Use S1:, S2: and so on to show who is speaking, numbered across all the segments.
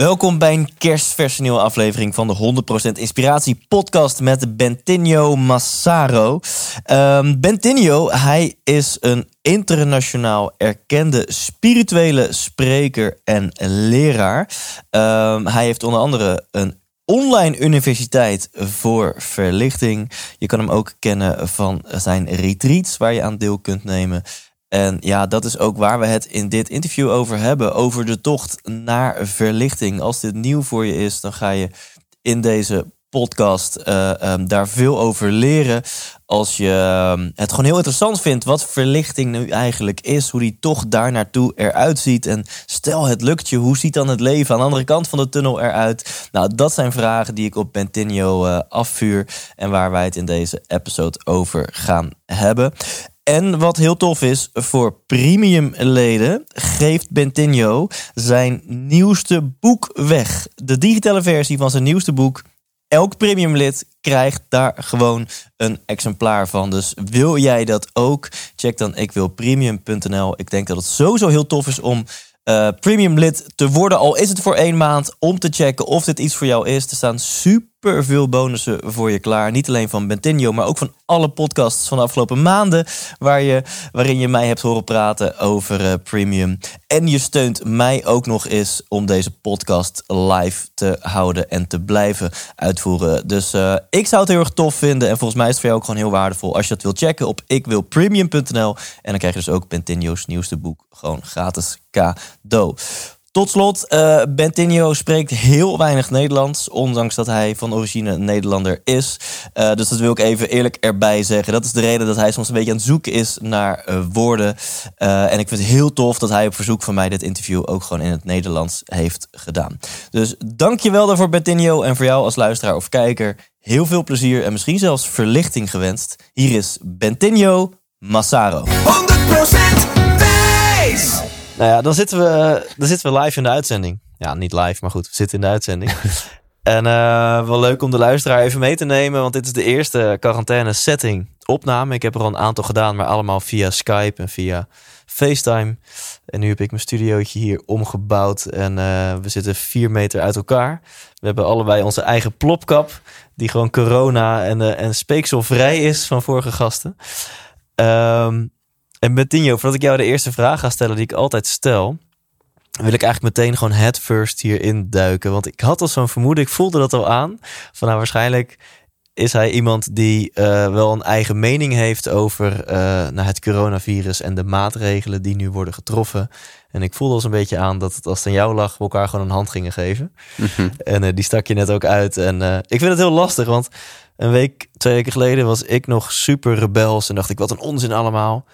S1: Welkom bij een kerstverse aflevering van de 100% Inspiratie podcast met Bentinho Massaro. Ehm Bentinho, hij is een internationaal erkende spirituele spreker en leraar. Ehm, hij heeft onder andere een online universiteit voor verlichting. Je kan hem ook kennen van zijn retreats waar je aan deel kunt nemen. En ja, dat is ook waar we het in dit interview over hebben. Over de tocht naar verlichting. Als dit nieuw voor je is, dan ga je in deze podcast eh, ehm, daar veel over leren. Als je ehm, het gewoon heel interessant vindt wat verlichting nu eigenlijk is. Hoe die toch daar naartoe eruit ziet. En stel het lukt je, hoe ziet dan het leven aan de andere kant van de tunnel eruit? Nou, dat zijn vragen die ik op Bentinho eh, afvuur. En waar wij het in deze episode over gaan hebben. En wat heel tof is, voor premium leden geeft Bentinho zijn nieuwste boek weg. De digitale versie van zijn nieuwste boek. Elk premium lid krijgt daar gewoon een exemplaar van. Dus wil jij dat ook? Check dan ikwilpremium.nl. Ik denk dat het sowieso heel tof is om eh, premium lid te worden. Al is het voor één maand om te checken of dit iets voor jou is. Er staan super veel bonussen voor je klaar. Niet alleen van Bentinho, maar ook van alle podcasts van de afgelopen maanden. Waar je, waarin je mij hebt horen praten over eh, premium. En je steunt mij ook nog eens om deze podcast live te houden en te blijven uitvoeren. Dus eh, ik zou het heel erg tof vinden. En volgens mij is het voor jou ook gewoon heel waardevol als je dat wilt checken op ikwilpremium.nl. En dan krijg je dus ook Bentinho's nieuwste boek gewoon gratis cadeau. Tot slot, eh Bentinho spreekt heel weinig Nederlands, ondanks dat hij van origine Nederlander is. Eh, dus dat wil ik even eerlijk erbij zeggen. Dat is de reden dat hij soms een beetje aan het zoeken is naar eh, woorden. En ik vind het heel tof dat hij op verzoek van mij dit interview ook gewoon in het Nederlands heeft gedaan. Dus dankjewel daarvoor Bentinho en voor jou als luisteraar of kijker. Heel veel plezier en misschien zelfs verlichting gewenst. Hier is Bentinho Massaro.
S2: 100% Thijs.
S1: Nou ja, dan zitten, we, dan zitten we live in de uitzending. Ja, niet live, maar goed, we zitten in de uitzending. en eh, wel leuk om de luisteraar even mee te nemen, want dit is de eerste quarantaine setting opname. Ik heb er al een aantal gedaan, maar allemaal via Skype en via FaceTime. En nu heb ik mijn studiootje hier omgebouwd en eh, we zitten vier meter uit elkaar. We hebben allebei onze eigen plopkap, die gewoon corona en, eh, en speekselvrij is van vorige gasten. Ehm en Bettinho, voordat ik jou de eerste vraag ga stellen die ik altijd stel, wil ik eigenlijk meteen gewoon head first hierin duiken. Want ik had al zo'n vermoeden, ik voelde dat al aan. Van nou, waarschijnlijk is hij iemand die eh, wel een eigen mening heeft over eh, nou, het coronavirus en de maatregelen die nu worden getroffen. En ik voelde al zo'n beetje aan dat het als het aan jou lag, we elkaar gewoon een hand gingen geven. En eh, die stak je net ook uit. En ik vind het heel lastig, want een week, twee weken geleden was ik nog super rebels en dacht ik, wat een onzin allemaal.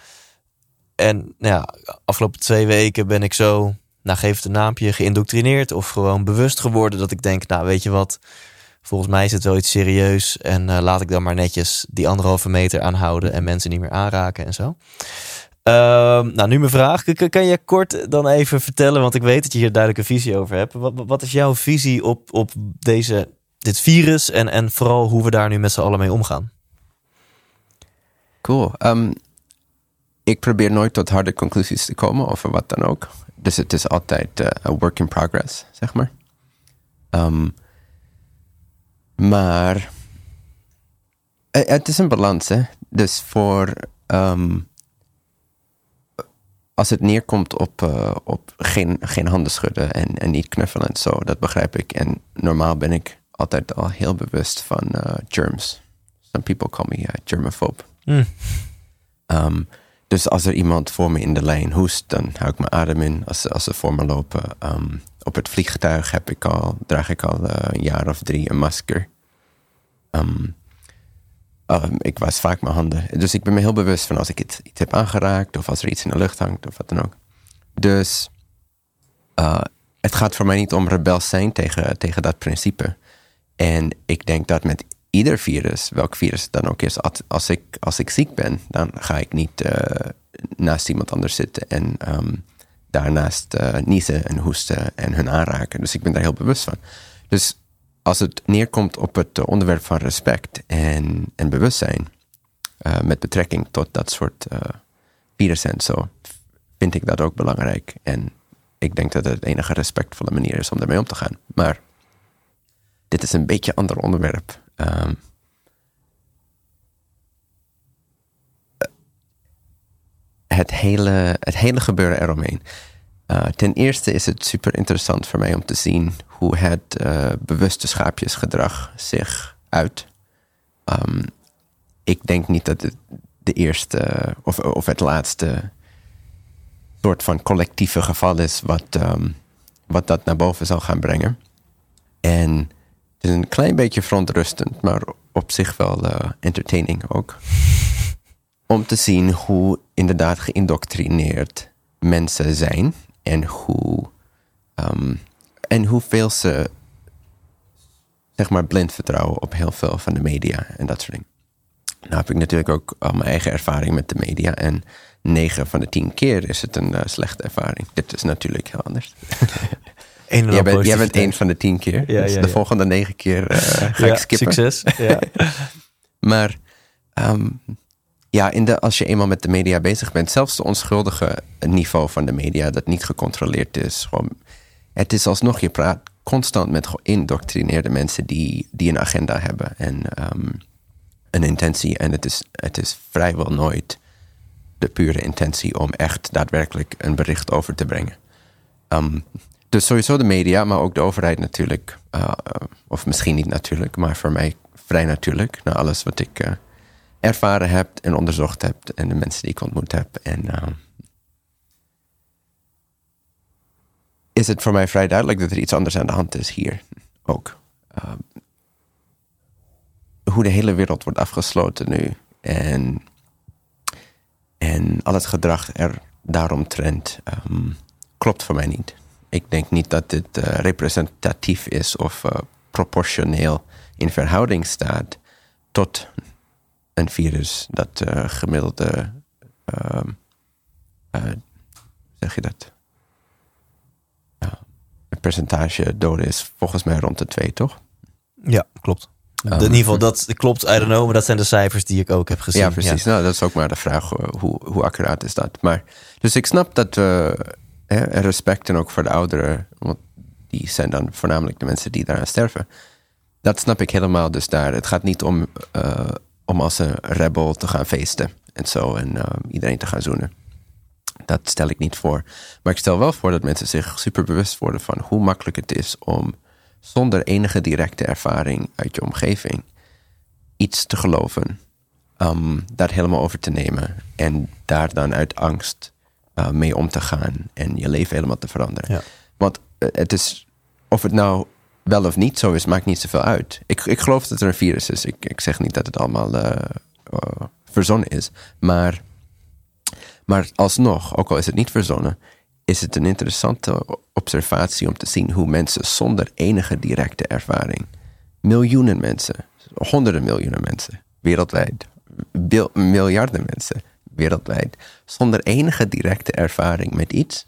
S1: En nou ja, afgelopen twee weken ben ik zo, nou geef het een naampje, geïndoctrineerd of gewoon bewust geworden dat ik denk, nou weet je wat, volgens mij is het wel iets serieus en uh, laat ik dan maar netjes die anderhalve meter aanhouden en mensen niet meer aanraken en zo. Ehm, nou, nu mijn vraag. Kan, je kort dan even vertellen, want ik weet dat je hier duidelijk een visie over hebt. Wat, wat is jouw visie op, op deze, dit virus en, en vooral hoe we daar nu met z'n allen mee omgaan?
S3: Cool. Um, ik probeer nooit tot harde conclusies te komen over wat dan ook. Dus het is altijd uh, een work in progress, zeg maar. Um, maar uh, het is een balans, hè. Dus voor... Um, als het neerkomt op, uh, op geen, geen handen schudden en, en niet knuffelen en zo, dat begrijp ik. En normaal ben ik altijd al heel bewust van germs. Some people call me a germaphobe. Mm. Um, dus als er iemand voor me in de lijn hoest, dan hou ik mijn adem in als, als ze voor me lopen. Um, op het vliegtuig heb ik al, draag ik al uh, een jaar of drie een masker. Um, um, ik was vaak mijn handen. Dus ik ben me heel bewust van als ik iets, iets heb aangeraakt of als er iets in de lucht hangt of wat dan ook. Dus uh, het gaat voor mij niet om rebels zijn tegen, tegen dat principe. En ik denk dat met ieder virus, welk virus het dan ook is, als, ik, als ik ziek ben, dan ga ik niet eh, naast iemand anders zitten en ehm, daarnaast uh, niezen en hoesten en hun aanraken. Dus ik ben daar heel bewust van. Dus als het neerkomt op het onderwerp van respect en, en bewustzijn, uh, met betrekking tot dat soort virussen en zo, vind ik dat ook belangrijk. En ik denk dat het het enige respectvolle manier is om ermee om te gaan. Maar dit is een beetje een ander onderwerp. Um, het, hele, het hele gebeuren eromheen. Uh, ten eerste is het super interessant voor mij om te zien hoe het uh, bewuste schaapjesgedrag zich uit. Um, ik denk niet dat het de eerste of, of het laatste soort van collectieve geval is wat, um, wat dat naar boven zal gaan brengen. En is een klein beetje verontrustend, maar op zich wel uh, entertaining ook. Om te zien hoe inderdaad geïndoctrineerd mensen zijn en hoe um, en hoeveel ze zeg maar blind vertrouwen op heel veel van de media en dat soort dingen. Nou heb ik natuurlijk ook al mijn eigen ervaring met de media en 9 van de 10 keer is het een uh, slechte ervaring. Dit is natuurlijk heel anders. jij, bent, jij bent één van de 10 keer. Ja, dus ja, de volgende 9 keer uh, ga ik skippen.
S1: Succes. Ja.
S3: maar um, ja, in de, als je eenmaal met de media bezig bent, zelfs de onschuldige niveau van de media dat niet gecontroleerd is, gewoon, het is alsnog, je praat constant met geïndoctrineerde mensen die, die een agenda hebben en um, een intentie. En het is, het is vrijwel nooit de pure intentie om echt daadwerkelijk een bericht over te brengen. Um, dus sowieso de media, maar ook de overheid natuurlijk. Uh, of misschien niet natuurlijk, maar voor mij vrij natuurlijk. Na alles wat ik uh, ervaren heb en onderzocht heb en de mensen die ik ontmoet heb. En uh, is het voor mij vrij duidelijk dat er iets anders aan de hand is hier ook. hoe de hele wereld wordt afgesloten nu. En en al het gedrag er daaromtrent um, klopt voor mij niet. Ik denk niet dat dit uh, representatief is of uh, proportioneel in verhouding staat tot een virus dat uh, gemiddelde, zeg je dat? een percentage doden is volgens mij rond de twee, toch?
S1: Ja, klopt. Um, in ieder geval, dat klopt, I don't know, maar dat zijn de cijfers die ik ook heb gezien.
S3: Ja, precies. Nou, dat is ook maar de vraag, eh, hoe, hoe accuraat is dat? Maar, dus ik snap dat we uh, respect en ook voor de ouderen, want die zijn dan voornamelijk de mensen die daaraan sterven. Dat snap ik helemaal dus daar. Het gaat niet om, uh, om als een rebel te gaan feesten en zo en iedereen te gaan zoenen. Dat stel ik niet voor. Maar ik stel wel voor dat mensen zich super bewust worden van hoe makkelijk het is om zonder enige directe ervaring uit je omgeving iets te geloven, dat helemaal over te nemen en daar dan uit angst uh, mee om te gaan en je leven helemaal te veranderen. Ja. Want uh, het is, of het nou wel of niet zo is, maakt niet zoveel uit. Ik, ik geloof dat er een virus is. Ik, ik zeg niet dat het allemaal uh, verzonnen is, maar, maar alsnog, ook al is het niet verzonnen, is het een interessante observatie om te zien hoe mensen zonder enige directe ervaring, miljoenen mensen, honderden miljoenen mensen wereldwijd, miljarden mensen wereldwijd, zonder enige directe ervaring met iets,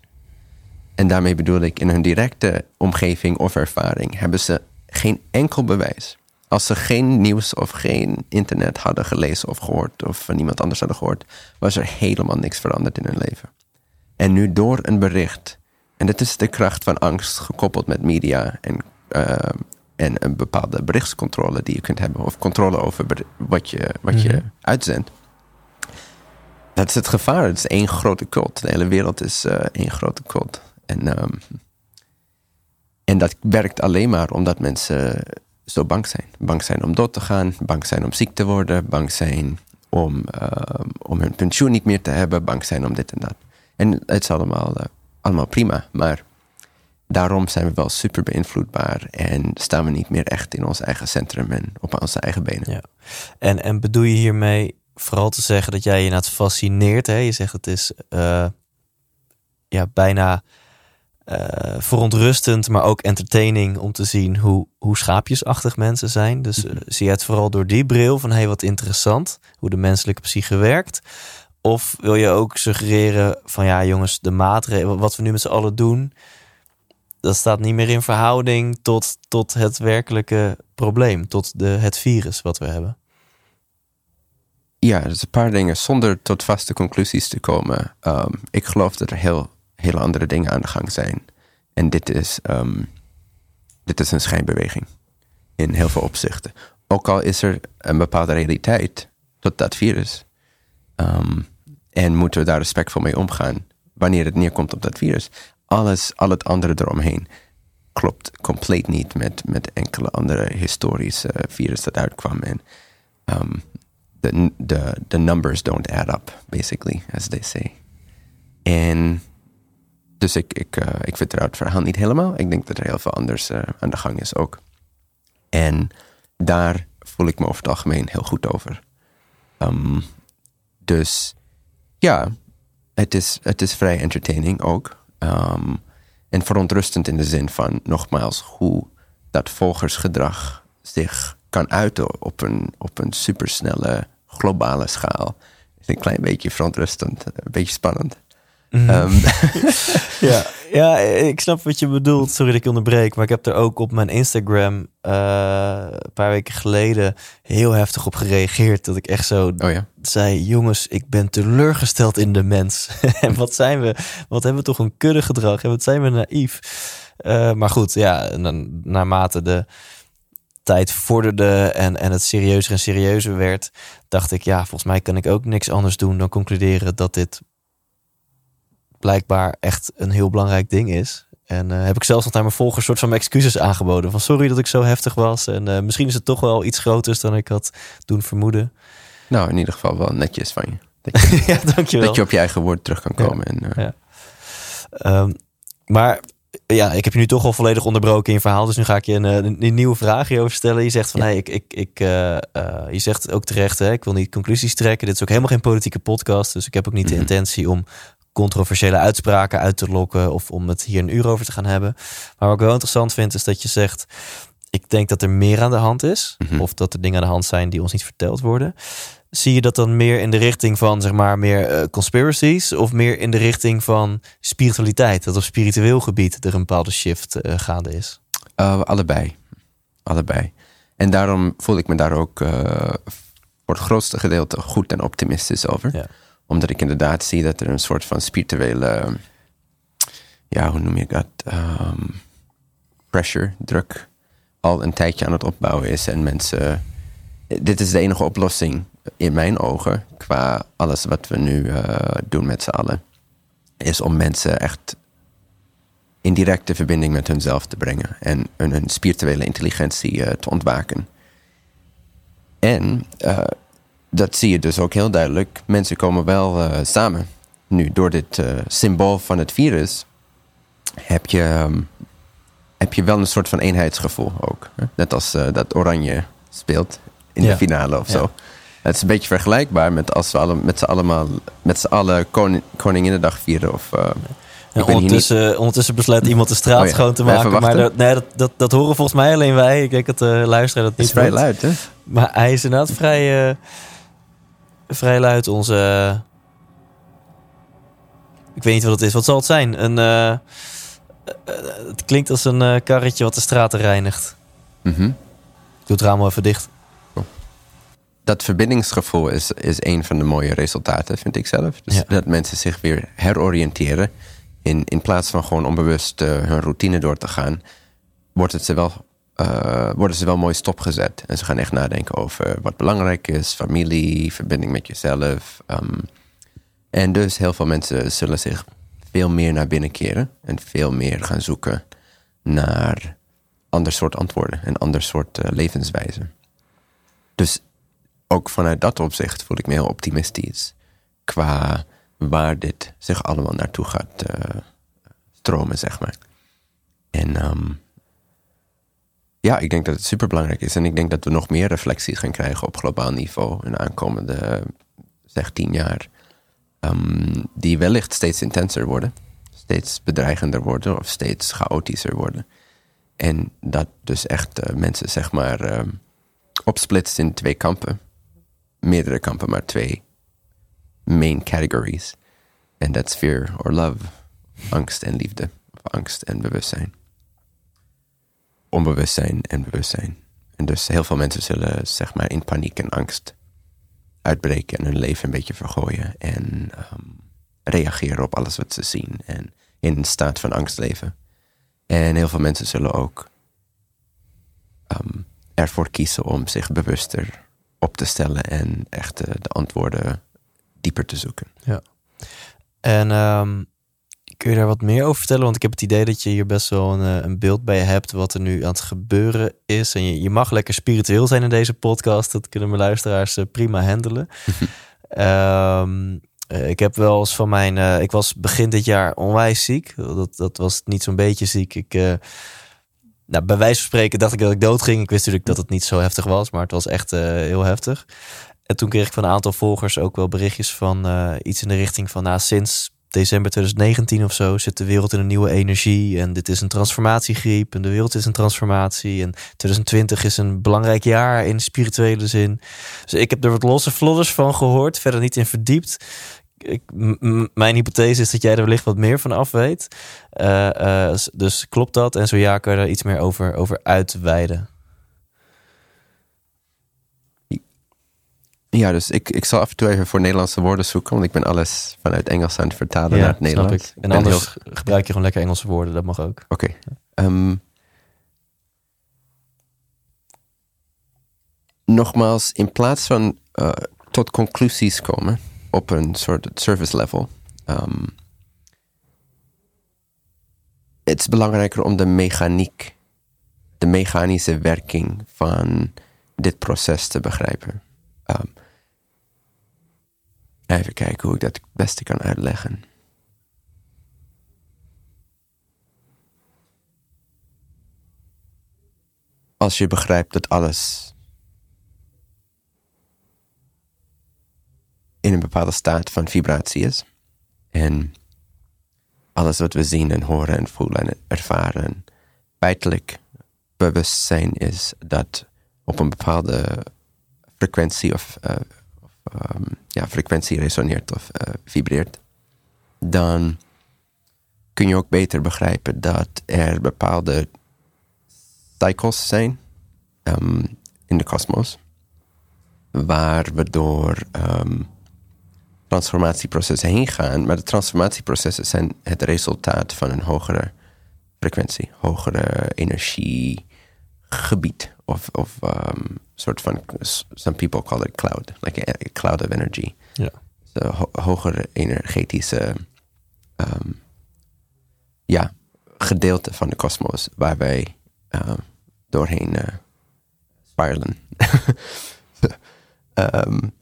S3: en daarmee bedoel ik in hun directe omgeving of ervaring, hebben ze geen enkel bewijs. Als ze geen nieuws of geen internet hadden gelezen of gehoord, of van iemand anders hadden gehoord, was er helemaal niks veranderd in hun leven. En nu door een bericht. En dat is de kracht van angst gekoppeld met media en, uh, en een bepaalde berichtscontrole die je kunt hebben. Of controle over wat je, wat mm -hmm. je mhm. uitzendt. Dat is het gevaar. Het is één grote cult. De hele wereld is uh, één grote cult. En, um, en dat werkt alleen maar omdat mensen zo bang zijn. Bang zijn om dood te gaan, bang zijn om ziek te worden, bang zijn om, uh, om hun pensioen niet meer te hebben, bang zijn om dit en dat. En het is allemaal, uh, allemaal prima, maar daarom zijn we wel super beïnvloedbaar en staan we niet meer echt in ons eigen centrum en op onze eigen benen.
S1: Ja. En, en bedoel je hiermee vooral te zeggen dat jij je het fascineert? Hè? Je zegt het is uh, ja, bijna eh, verontrustend, maar ook entertaining om te zien hoe, hoe schaapjesachtig mensen zijn. Dus uh, zie je het vooral door die bril van hey, wat interessant, hoe de menselijke psyche werkt. Of wil je ook suggereren van ja, jongens, de maatregelen, wat we nu met z'n allen doen, dat staat niet meer in verhouding tot, tot het werkelijke probleem, tot de, het virus wat we hebben.
S3: Ja, dus een paar dingen zonder tot vaste conclusies te komen. Um, ik geloof dat er heel, hele andere dingen aan de gang zijn. En dit is, um, dit is een schijnbeweging in heel veel opzichten. Ook al is er een bepaalde realiteit tot dat virus. Um, en moeten we daar respectvol mee omgaan wanneer het neerkomt op dat virus. Alles, al het andere eromheen klopt compleet niet met, met enkele andere historische virus dat uitkwam. En the, the, the numbers don't add up, basically, as they say. En dus ik, ik, uh, ik vertrouw het verhaal niet helemaal. Ik denk dat er heel veel anders uh, aan de gang is ook. En daar voel ik me over het algemeen heel goed over. Um, dus ja, het is, het is vrij entertaining ook. Um, en verontrustend in de zin van, nogmaals, hoe dat volgersgedrag zich kan uiten op een, op een supersnelle globale schaal. Is een klein beetje verontrustend, een beetje spannend.
S1: Mm. Um. ja, ja, ik snap wat je bedoelt. Sorry dat ik onderbreek, maar ik heb er ook op mijn Instagram uh, een paar weken geleden heel heftig op gereageerd. Dat ik echt zo
S3: oh ja.
S1: zei: Jongens, ik ben teleurgesteld in de mens. en wat zijn we? Wat hebben we toch een kudde gedrag? En wat zijn we naïef? Uh, maar goed, ja, naarmate de tijd vorderde en, en het serieuzer en serieuzer werd, dacht ik, ja, volgens mij kan ik ook niks anders doen dan concluderen dat dit blijkbaar echt een heel belangrijk ding is. En uh, heb ik zelfs nog naar mijn volgers soort van excuses aangeboden. Van sorry dat ik zo heftig was. En uh, misschien is het toch wel iets groters dan ik had doen vermoeden.
S3: Nou, in ieder geval wel netjes van je. Dat je,
S1: ja, dankjewel.
S3: Dat je op je eigen woord terug kan komen.
S1: Ja.
S3: En, uh...
S1: ja. Um, maar ja, ik heb je nu toch al volledig onderbroken in je verhaal. Dus nu ga ik je een, een, een nieuwe vraag hierover stellen. Je zegt van, ja. hey, ik, ik, ik, uh, uh, je zegt ook terecht, hè, ik wil niet conclusies trekken. Dit is ook helemaal geen politieke podcast. Dus ik heb ook niet mm -hmm. de intentie om controversiële uitspraken uit te lokken of om het hier een uur over te gaan hebben. Maar wat ik wel interessant vind, is dat je zegt: Ik denk dat er meer aan de hand is, mm -hmm. of dat er dingen aan de hand zijn die ons niet verteld worden. Zie je dat dan meer in de richting van zeg maar meer uh, conspiracies of meer in de richting van spiritualiteit, dat op spiritueel gebied er een bepaalde shift uh, gaande is?
S3: Uh, allebei, allebei. En daarom voel ik me daar ook voor het grootste gedeelte goed en optimistisch over.
S1: Ja
S3: omdat ik inderdaad zie dat er een soort van spirituele, ja, hoe noem je dat? Um, pressure, druk, al een tijdje aan het opbouwen is. En mensen, dit is de enige oplossing in mijn ogen, qua alles wat we nu uh, doen met z'n allen, is om mensen echt in directe verbinding met hunzelf te brengen en hun, hun spirituele intelligentie uh, te ontwaken. En uh, dat zie je dus ook heel duidelijk. Mensen komen wel samen. Nu, door dit symbool van het virus heb je, um, heb je wel een soort van eenheidsgevoel ook. Hè? Net als dat Oranje speelt in ja. de finale of ja. zo. Het is een beetje vergelijkbaar met als we alle, met z'n allemaal met z'n allen koning, Koninginnedag vieren. Of,
S1: en ondertussen, niet... ondertussen besluit iemand de straat oh ja. schoon te maken. Maar dat, nee, dat, dat, dat horen volgens mij alleen wij. Ik denk dat de luisteraar dat niet
S3: is vrij luid, hè?
S1: Maar hij is inderdaad vrij vrij luid onze. Ik weet niet wat het is. Wat zal het zijn? Een, uh, het klinkt als een karretje wat de straten reinigt.
S3: Mm -hmm.
S1: Doe het raam even dicht.
S3: Dat verbindingsgevoel is, is een van de mooie resultaten, vind ik zelf. Dus ja. dat mensen zich weer heroriënteren. In, in plaats van gewoon onbewust uh, hun routine door te gaan, wordt het ze wel uh, worden ze wel mooi stopgezet. En ze gaan echt nadenken over wat belangrijk is, familie, verbinding met jezelf. Um, en dus heel veel mensen zullen zich veel meer naar binnen keren en veel meer gaan zoeken naar ander soort antwoorden en ander soort uh, levenswijze. Dus ook vanuit dat opzicht voel ik me heel optimistisch qua waar dit zich allemaal naartoe gaat uh, stromen, zeg maar. En um, ja, ik denk dat het superbelangrijk is. En ik denk dat we nog meer reflectie gaan krijgen op globaal niveau in de aankomende, zeg, tien jaar. Um, die wellicht steeds intenser worden. steeds bedreigender worden of steeds chaotischer worden. En dat dus echt eh, mensen, zeg maar, ehm, opsplitst in twee kampen. Meerdere kampen, maar twee main categories. En dat is fear or love. Angst en liefde. Angst en bewustzijn. Onbewustzijn en bewustzijn. En dus heel veel mensen zullen zeg maar in paniek en angst uitbreken en hun leven een beetje vergooien. En ehm, reageren op alles wat ze zien. En in een staat van angst leven. En heel veel mensen zullen ook um, ervoor kiezen om zich bewuster op te stellen en echt de antwoorden dieper te zoeken.
S1: Ja. En um, kun je daar wat meer over vertellen? Want ik heb het idee dat je hier best wel een, eh, een beeld bij hebt wat er nu aan het gebeuren is. En je, je mag lekker spiritueel zijn in deze podcast. Dat kunnen mijn luisteraars eh, prima handelen. um, ik heb wel eens van mijn. Uh, ik was begin dit jaar onwijs ziek. Dat, dat was niet zo'n beetje ziek. Ik. Uh, nou, bij wijze van spreken dacht ik dat ik dood ging. Ik wist natuurlijk dat het niet zo heftig was, maar het was echt uh, heel heftig. En toen kreeg ik van een aantal volgers ook wel berichtjes van iets in de richting van, nou, sinds december 2019 of zo zit de wereld in een nieuwe energie. En dit is een transformatiegriep. En de wereld is een transformatie. En 2020 is een belangrijk jaar in spirituele zin. Dus ik heb er wat losse vlodders van gehoord. Verder niet in verdiept. Ik, mijn hypothese is dat jij er wellicht wat meer van af weet. Uh, uh, dus klopt dat? En zo ja, kun je daar iets meer over, over uitweiden?
S3: Ja, dus ik, ik zal af en toe even voor Nederlandse woorden zoeken, want ik ben alles vanuit Engels aan het vertalen naar het Nederlands.
S1: En anders gebruik je gewoon lekker Engelse woorden, dat mag ook.
S3: Oké. Okay. Um, nogmaals, in plaats van uh, tot conclusies komen op een soort service level, um, het is belangrijker om de mechaniek, de mechanische werking van dit proces te begrijpen. Um, even kijken hoe ik dat het beste kan uitleggen. Als je begrijpt dat alles in een bepaalde staat van vibratie is. En alles wat we zien en horen en voelen en ervaren feitelijk bewustzijn is dat op een bepaalde frequentie of, of um, ja, frequentie resoneert of uh, vibreert, dan kun je ook beter begrijpen dat er bepaalde cycles zijn um, in de kosmos, waar we door um, transformatieprocessen heen gaan. Maar de transformatieprocessen zijn het resultaat van een hogere frequentie, hogere energiegebied of, of um, soort van, some people call it cloud, like a, cloud of energy.
S1: Ja.
S3: So, ho hogere energetische, um, ja, gedeelte van de kosmos waar wij uh, doorheen uh, spiralen. um,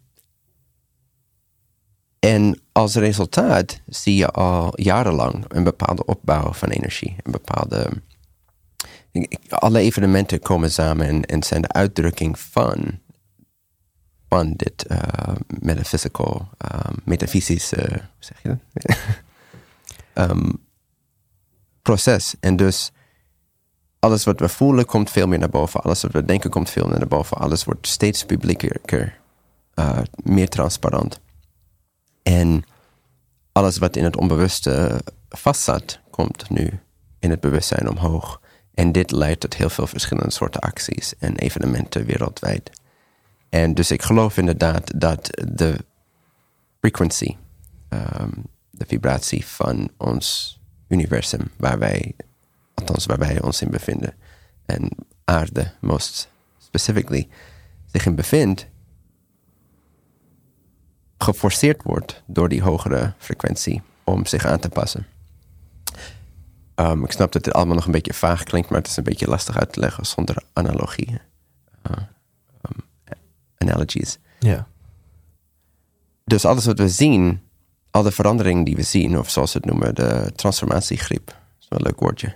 S3: en als resultaat zie je al jarenlang een bepaalde opbouw van energie, een bepaalde alle evenementen komen samen en, zijn de uitdrukking van, van dit uh, metaphysical, um, metafysische, zeg um, proces. En dus alles wat we voelen komt veel meer naar boven. Alles wat we denken komt veel meer naar boven. Alles wordt steeds publieker, uh, meer transparant. En alles wat in het onbewuste vastzat, komt nu in het bewustzijn omhoog. En dit leidt tot heel veel verschillende soorten acties en evenementen wereldwijd. En dus ik geloof inderdaad dat de frequency, um, de vibratie van ons universum, waar wij, althans waar wij ons in bevinden, en aarde, most specifically, zich in bevindt, geforceerd wordt door die hogere frequentie om zich aan te passen. Um, ik snap dat dit allemaal nog een beetje vaag klinkt, maar het is een beetje lastig uit te leggen zonder analogieën. Uh, um, analogies.
S1: Ja.
S3: Dus alles wat we zien, al de veranderingen die we zien, of zoals ze het noemen, de transformatiegriep, dat is wel een leuk woordje,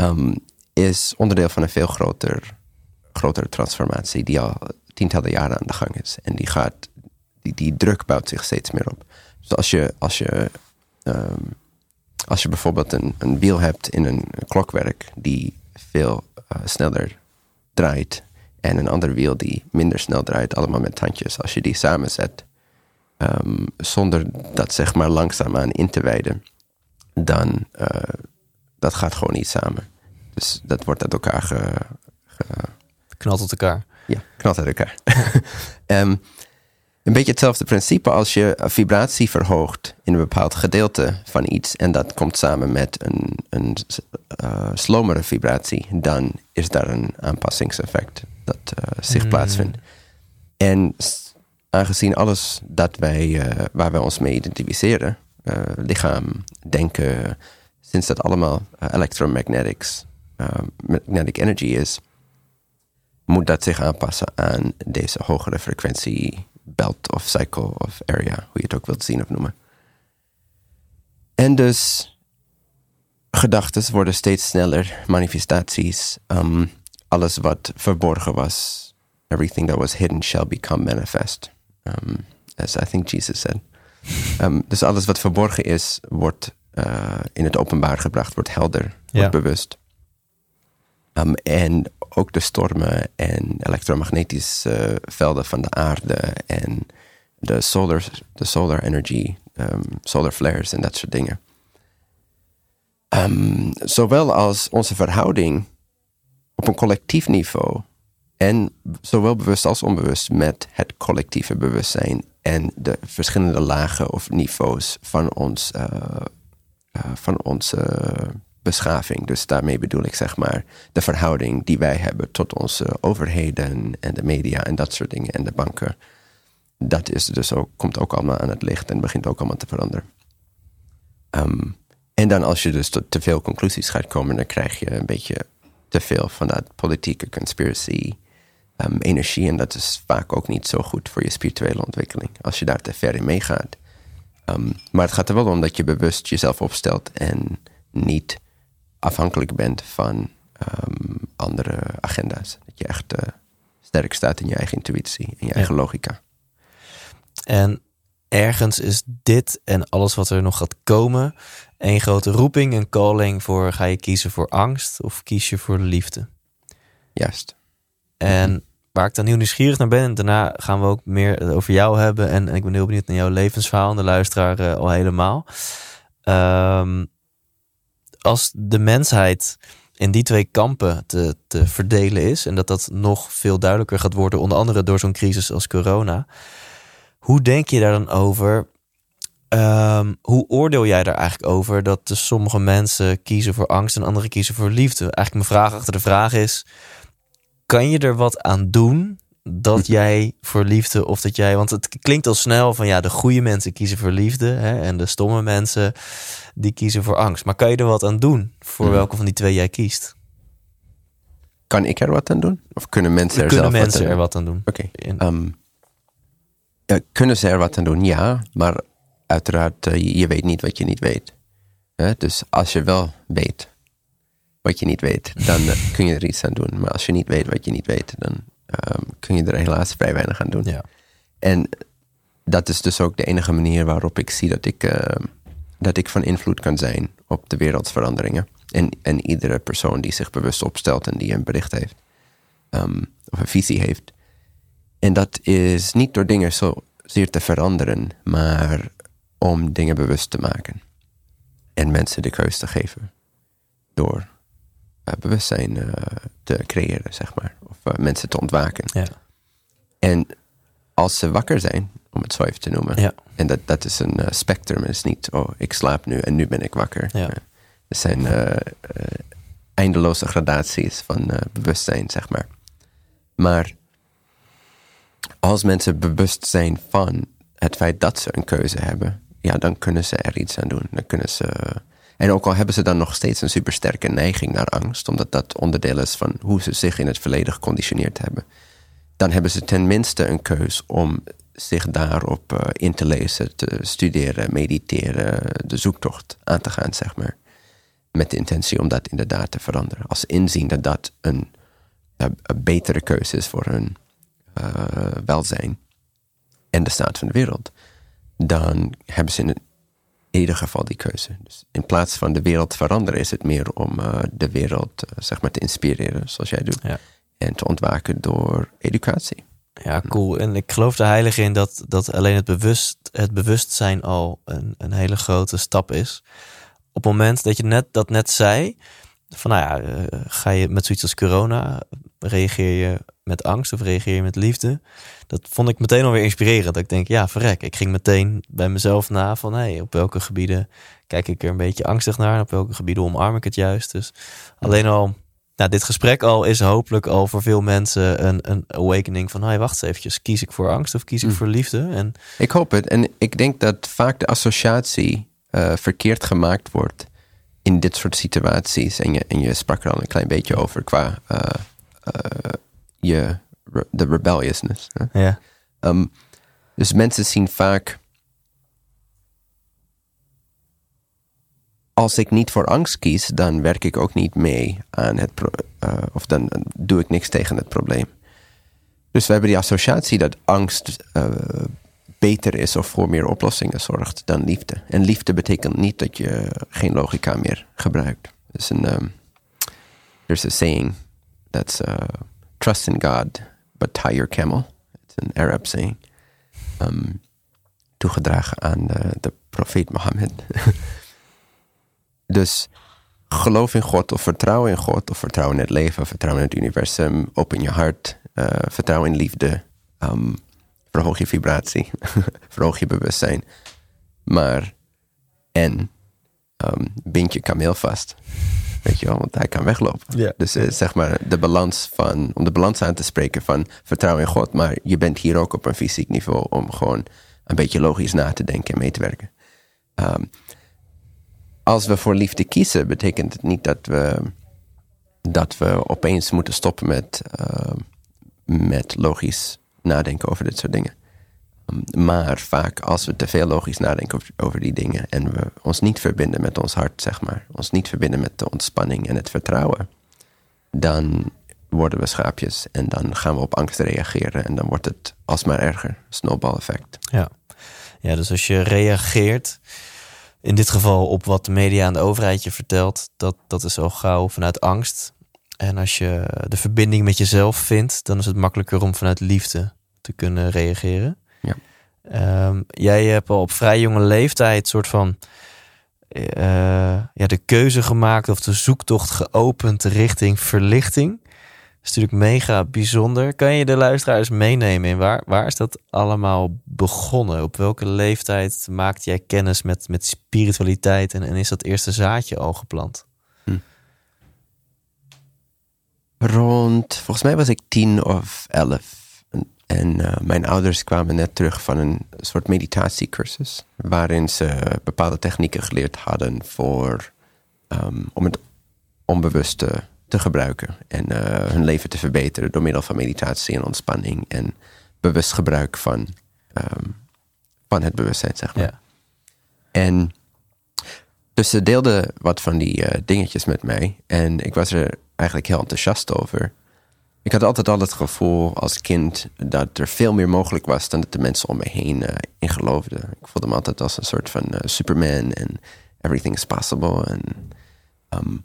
S3: um, is onderdeel van een veel groter, grotere transformatie die al tientallen jaren aan de gang is. En die gaat, die, die druk bouwt zich steeds meer op. Dus als je, als je als je bijvoorbeeld een, een wiel hebt in een klokwerk die veel eh, sneller draait en een ander wiel die minder snel draait, allemaal met tandjes. Als je die samenzet, um, zonder dat zeg maar langzaamaan in te wijden, dan uh, dat gaat gewoon niet samen. Dus dat wordt uit elkaar ge, ge
S1: knalt uit elkaar.
S3: Ja, knalt uit elkaar. um, een beetje hetzelfde principe als je vibratie verhoogt in een bepaald gedeelte van iets en dat komt samen met een, een uh, slomere vibratie, dan is daar een aanpassingseffect dat uh, zich mm. plaatsvindt. En aangezien alles dat wij, uh, waar wij ons mee identificeren, lichaam, denken, sinds dat allemaal electromagnetics, magnetic energy is, moet dat zich aanpassen aan deze hogere frequentie belt of cycle of area, hoe je het ook wilt zien of noemen. En dus gedachten worden steeds sneller, manifestaties. Um, alles wat verborgen was, everything that was hidden shall become manifest. Um, as I think Jesus said. Um, dus alles wat verborgen is, wordt uh, in het openbaar gebracht, wordt helder, wordt bewust. Um, en ook de stormen en elektromagnetische velden van de aarde en de solar, de solar energy, um, solar flares en dat soort dingen. Um, zowel als onze verhouding op een collectief niveau en zowel bewust als onbewust met het collectieve bewustzijn en de verschillende lagen of niveaus van ons, uh, van onze beschaving. Dus daarmee bedoel ik zeg maar de verhouding die wij hebben tot onze overheden en de media en dat soort dingen en de banken. Dat is dus ook, komt ook allemaal aan het licht en begint ook allemaal te veranderen. Um, en dan als je dus tot te veel conclusies gaat komen, dan krijg je een beetje te veel van dat politieke conspiracy um, energie. En dat is vaak ook niet zo goed voor je spirituele ontwikkeling, als je daar te ver in meegaat. Um, maar het gaat er wel om dat je bewust jezelf opstelt en niet afhankelijk bent van um, andere agenda's. Dat je echt uh, sterk staat in je eigen intuïtie en je eigen logica.
S1: En ergens is dit en alles wat er nog gaat komen een grote roeping, een calling voor ga je kiezen voor angst of kies je voor liefde?
S3: Juist.
S1: En waar ik dan heel nieuwsgierig naar ben, en daarna gaan we ook meer over jou hebben. En, en ik ben heel benieuwd naar jouw levensverhaal en de luisteraar uh, al helemaal. Um, als de mensheid in die twee kampen te, te verdelen is en dat dat nog veel duidelijker gaat worden, onder andere door zo'n crisis als corona. Hoe denk je daar dan over? Um, hoe oordeel jij daar eigenlijk over dat sommige mensen kiezen voor angst en anderen kiezen voor liefde? Eigenlijk mijn vraag achter de vraag is: kan je er wat aan doen dat jij voor liefde of dat jij, want het klinkt al snel van ja, de goede mensen kiezen voor liefde hè, en de stomme mensen die kiezen voor angst. Maar kan je er wat aan doen voor hmm. welke van die twee jij kiest?
S3: Kan ik er wat aan doen? Of kunnen mensen er
S1: kunnen
S3: zelf
S1: mensen
S3: wat
S1: er wat aan doen?
S3: Oké. Okay. Um, ja, kunnen ze er wat aan doen? Ja, maar uiteraard, uh, je, weet niet wat je niet weet. Dus als je wel weet wat je niet weet, dan uh, kun je er iets aan doen. Maar als je niet weet wat je niet weet, dan um, kun je er helaas vrij weinig aan doen.
S1: Ja.
S3: En dat is dus ook de enige manier waarop ik zie dat ik, uh, dat ik van invloed kan zijn op de wereldsveranderingen. En, en iedere persoon die zich bewust opstelt en die een bericht heeft, um, of een visie heeft. En dat is niet door dingen zozeer te veranderen, maar om dingen bewust te maken. En mensen de keus te geven. Door bewustzijn uh, te creëren, zeg maar. Of uh, mensen te ontwaken.
S1: Ja.
S3: En als ze wakker zijn, om het zo even te noemen.
S1: Ja.
S3: En dat, dat is een spectrum. Het is niet, oh, ik slaap nu en nu ben ik wakker.
S1: Ja.
S3: er zijn eindeloze gradaties van bewustzijn, zeg maar. Maar als mensen bewust zijn van het feit dat ze een keuze hebben, ja, dan kunnen ze er iets aan doen. Dan kunnen ze en ook al hebben ze dan nog steeds een supersterke neiging naar angst, omdat dat onderdeel is van hoe ze zich in het verleden geconditioneerd hebben, dan hebben ze tenminste een keus om zich daarop uh, in te lezen, te studeren, mediteren, de zoektocht aan te gaan, zeg maar. Met de intentie om dat inderdaad te veranderen. Als inzien dat dat een, een, betere keuze is voor hun uh, welzijn en de staat van de wereld, dan hebben ze in ieder geval die keuze. Dus in plaats van de wereld veranderen, is het meer om uh, de wereld uh, zeg maar te inspireren, zoals jij doet.
S1: Ja.
S3: En te ontwaken door educatie.
S1: Ja, cool. En ik geloof er heilig in dat, dat alleen het, bewust, het bewustzijn al een, een hele grote stap is. Op het moment dat je net, dat net zei, van nou ja, uh, ga je met zoiets als corona, reageer je met angst of reageer je met liefde? Dat vond ik meteen alweer inspirerend. Dat ik denk, ja, verrek. Ik ging meteen bij mezelf na van, hé, hey, op welke gebieden kijk ik er een beetje angstig naar? En op welke gebieden omarm ik het juist? Dus alleen al, nou, dit gesprek al is hopelijk al voor veel mensen een, een awakening van, hey, wacht eens eventjes. Kies ik voor angst of kies ik voor liefde? En,
S3: Ik hoop het. En ik denk dat vaak de associatie uh, verkeerd gemaakt wordt in dit soort situaties. En je, en je sprak er al een klein beetje over qua uh, je, de rebelliousness. Hè?
S1: ja.
S3: Um, dus mensen zien vaak. Als ik niet voor angst kies, dan werk ik ook niet mee aan het. Uh, of dan doe ik niks tegen het probleem. Dus we hebben die associatie dat angst uh, beter is of voor meer oplossingen zorgt dan liefde. En liefde betekent niet dat je geen logica meer gebruikt. Dus een, um, there's a saying that's uh, trust in God, but tie your camel. It's an Arab saying. Um, toegedragen aan de, de profeet Mohammed. dus geloof in God of vertrouw in God of vertrouw in het leven, vertrouw in het universum, open je hart, uh, vertrouw in liefde. Um, verhoog je vibratie, verhoog je bewustzijn. Maar, en, um, bind je kameel vast. Weet je wel, want hij kan weglopen. Dus uh, zeg maar de balans van, om de balans aan te spreken van vertrouw in God, maar je bent hier ook op een fysiek niveau om gewoon een beetje logisch na te denken en mee te werken. Um, als we voor liefde kiezen, betekent het niet dat we, dat we opeens moeten stoppen met, uh, met logisch nadenken over dit soort dingen. Maar vaak als we te veel logisch nadenken over, die dingen en we ons niet verbinden met ons hart, zeg maar, ons niet verbinden met de ontspanning en het vertrouwen, dan worden we schaapjes en dan gaan we op angst reageren en dan wordt het alsmaar erger. Snowball effect.
S1: Ja. ja, dus als je reageert, in dit geval op wat de media en de overheid je vertelt, dat, dat is al gauw vanuit angst. En als je de verbinding met jezelf vindt, dan is het makkelijker om vanuit liefde te kunnen reageren. Um, jij hebt al op vrij jonge leeftijd soort van uh, ja, de keuze gemaakt of de zoektocht geopend richting verlichting. Dat is natuurlijk mega bijzonder. Kan je de luisteraars meenemen in waar, waar is dat allemaal begonnen? Op welke leeftijd maakte jij kennis met, met spiritualiteit en, en is dat eerste zaadje al geplant?
S3: Hm. Rond, volgens mij was ik tien of elf. En uh, mijn ouders kwamen net terug van een soort meditatiecursus. Waarin ze bepaalde technieken geleerd hadden voor, um, om het onbewust te, te gebruiken. En uh, hun leven te verbeteren door middel van meditatie en ontspanning. En bewust gebruik van, um, van het bewustzijn, zeg maar.
S1: Ja.
S3: En dus ze deelden wat van die uh, dingetjes met mij. En ik was er eigenlijk heel enthousiast over. Ik had altijd al het gevoel als kind dat er veel meer mogelijk was dan dat de mensen om me heen uh, in geloofden. Ik voelde me altijd als een soort van uh, Superman en everything is possible. En, um,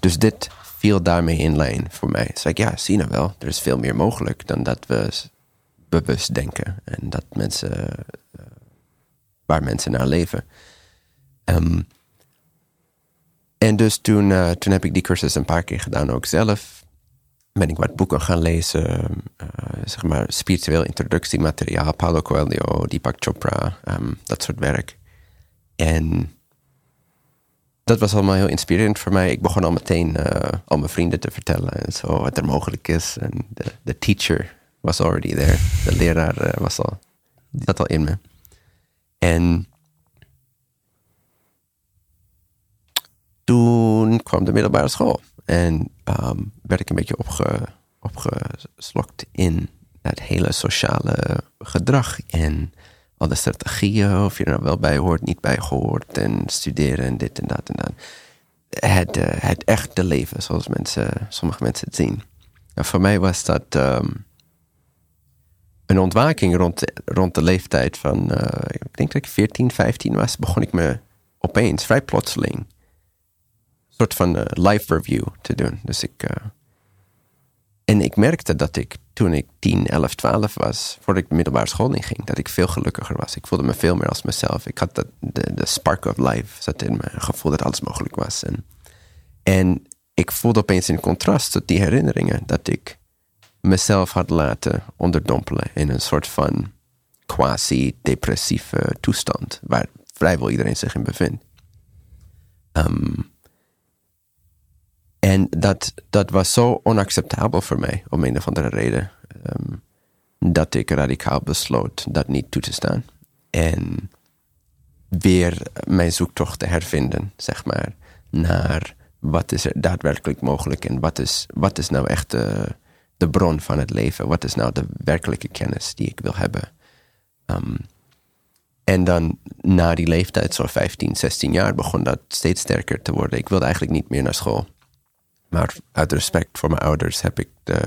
S3: dus dit viel daarmee in lijn voor mij. Dus ik, ja, zie nou wel, er is veel meer mogelijk dan dat we bewust denken. En dat mensen, uh, waar mensen naar leven. Um, en dus toen, toen heb ik die cursus een paar keer gedaan, ook zelf. Ben ik wat boeken gaan lezen, uh, zeg maar spiritueel introductiemateriaal, Paulo Coelho, Deepak Chopra, um, dat soort werk. En dat was allemaal heel inspirerend voor mij. Ik begon al meteen uh, al mijn vrienden te vertellen en zo wat er mogelijk is. En de, teacher was already there. De leraar uh, was al, zat al in me. En toen kwam de middelbare school. En um, werd ik een beetje opge, opgeslokt in het hele sociale gedrag. En al de strategieën, of je er nou wel bij hoort, niet bij gehoord. En studeren en dit en dat en dat. Het, uh, echte leven, zoals mensen, sommige mensen het zien. En voor mij was dat um, een ontwaking rond rond de leeftijd van, uh, ik denk dat ik 14, 15 was, begon ik me opeens, vrij plotseling, soort van uh, life review te doen. Dus ik. Uh, en ik merkte dat ik toen ik 10, 11, 12 was, voordat ik de middelbare school inging, dat ik veel gelukkiger was. Ik voelde me veel meer als mezelf. Ik had dat, de, de spark of life zat in me, gevoel dat alles mogelijk was. En, en ik voelde opeens in contrast tot die herinneringen dat ik mezelf had laten onderdompelen in een soort van quasi-depressieve toestand, waar vrijwel iedereen zich in bevindt. Um, en dat, dat was zo onacceptabel voor mij, om een of andere reden, um, dat ik radicaal besloot dat niet toe te staan. En weer mijn zoektocht te hervinden, zeg maar, naar wat is er daadwerkelijk mogelijk en wat is, wat is nou echt de, de bron van het leven? Wat is nou de werkelijke kennis die ik wil hebben? Um, en dan na die leeftijd, zo'n 15, 16 jaar, begon dat steeds sterker te worden. Ik wilde eigenlijk niet meer naar school. Maar uit respect voor mijn ouders heb ik, de,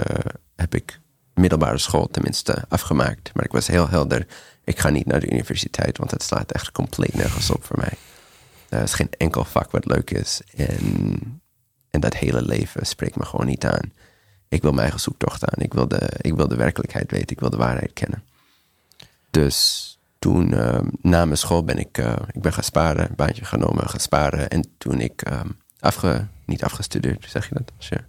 S3: heb ik middelbare school tenminste afgemaakt. Maar ik was heel helder. Ik ga niet naar de universiteit, want het slaat echt compleet nergens op voor mij. Er is geen enkel vak wat leuk is. En, en dat hele leven spreekt me gewoon niet aan. Ik wil mijn eigen zoektocht aan. Ik wil de, ik wil de werkelijkheid weten. Ik wil de waarheid kennen. Dus toen, uh, na mijn school ben ik, uh, ik ben gaan sparen, baantje genomen, gaan sparen. En toen ik uh, afge, niet afgestudeerd, zeg je dat? Als je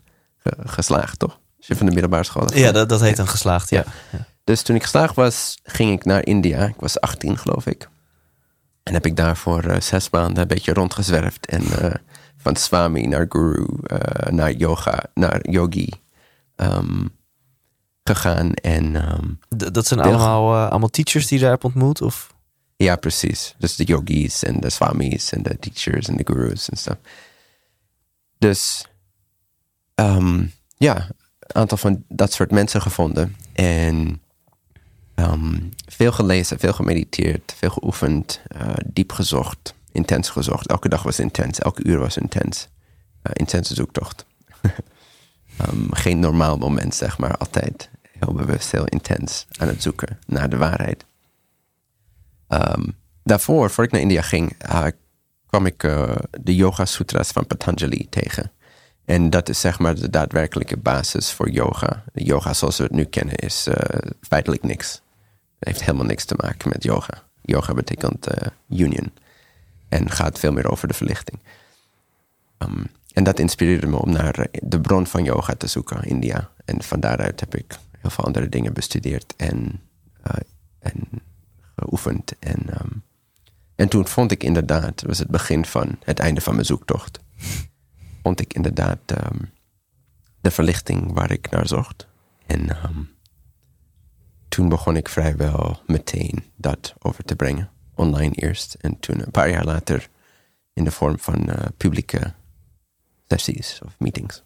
S3: geslaagd, toch? Als je van de middelbare school.
S1: Ja, dat, dat heet een geslaagd, ja. ja.
S3: Dus toen ik geslaagd was, ging ik naar India. Ik was 18, geloof ik. En heb ik daar voor zes maanden een beetje rondgezwerfd. En van Swami naar Guru, naar yoga, naar yogi. Um, gegaan. En, um,
S1: dat zijn allemaal, allemaal teachers die je daar hebt ontmoet? Of?
S3: Ja, precies. Dus de yogis en de swamis en de teachers en de gurus en stuff. Dus um, ja, een aantal van dat soort mensen gevonden. En um, veel gelezen, veel gemediteerd, veel geoefend, uh, diep gezocht, intens gezocht. Elke dag was intens, elke uur was intens. Uh, intense zoektocht. um, geen normaal moment, zeg maar, altijd heel bewust, heel intens aan het zoeken naar de waarheid. Daarvoor, voor ik naar India ging, uh, kwam ik uh, de Yoga Sutras van Patanjali tegen. En dat is zeg maar de daadwerkelijke basis voor yoga. De yoga zoals we het nu kennen is uh, feitelijk niks. Het heeft helemaal niks te maken met yoga. Yoga betekent union. En gaat veel meer over de verlichting. Um, en dat inspireerde me om naar de bron van yoga te zoeken, India. En van daaruit heb ik heel veel andere dingen bestudeerd en, en geoefend. En, um, en toen vond ik inderdaad, was het begin van het einde van mijn zoektocht, vond ik inderdaad um, de verlichting waar ik naar zocht. En um, toen begon ik vrijwel meteen dat over te brengen. Online eerst en toen een paar jaar later in de vorm van uh, publieke sessies of meetings.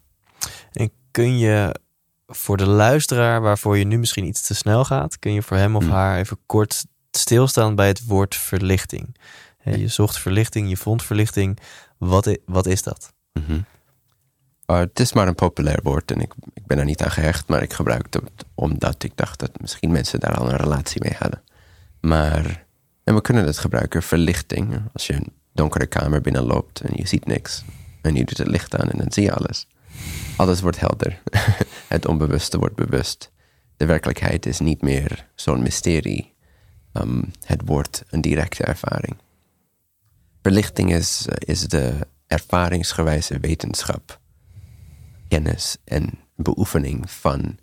S1: En kun je voor de luisteraar waarvoor je nu misschien iets te snel gaat, kun je voor hem of hmm. haar even kort stilstaan bij het woord verlichting. Je zocht verlichting, je vond verlichting. Wat, wat is dat?
S3: Mm het is maar een populair woord en ik, ik ben er niet aan gehecht, maar ik gebruik het omdat ik dacht dat misschien mensen daar al een relatie mee hadden. Maar, en we kunnen het gebruiken, verlichting. Als je een donkere kamer binnenloopt en je ziet niks en je doet het licht aan en dan zie je alles. Alles wordt helder. het onbewuste wordt bewust. De werkelijkheid is niet meer zo'n mysterie. Um, het wordt een directe ervaring. Verlichting is, uh, is de ervaringsgewijze wetenschap, kennis en beoefening van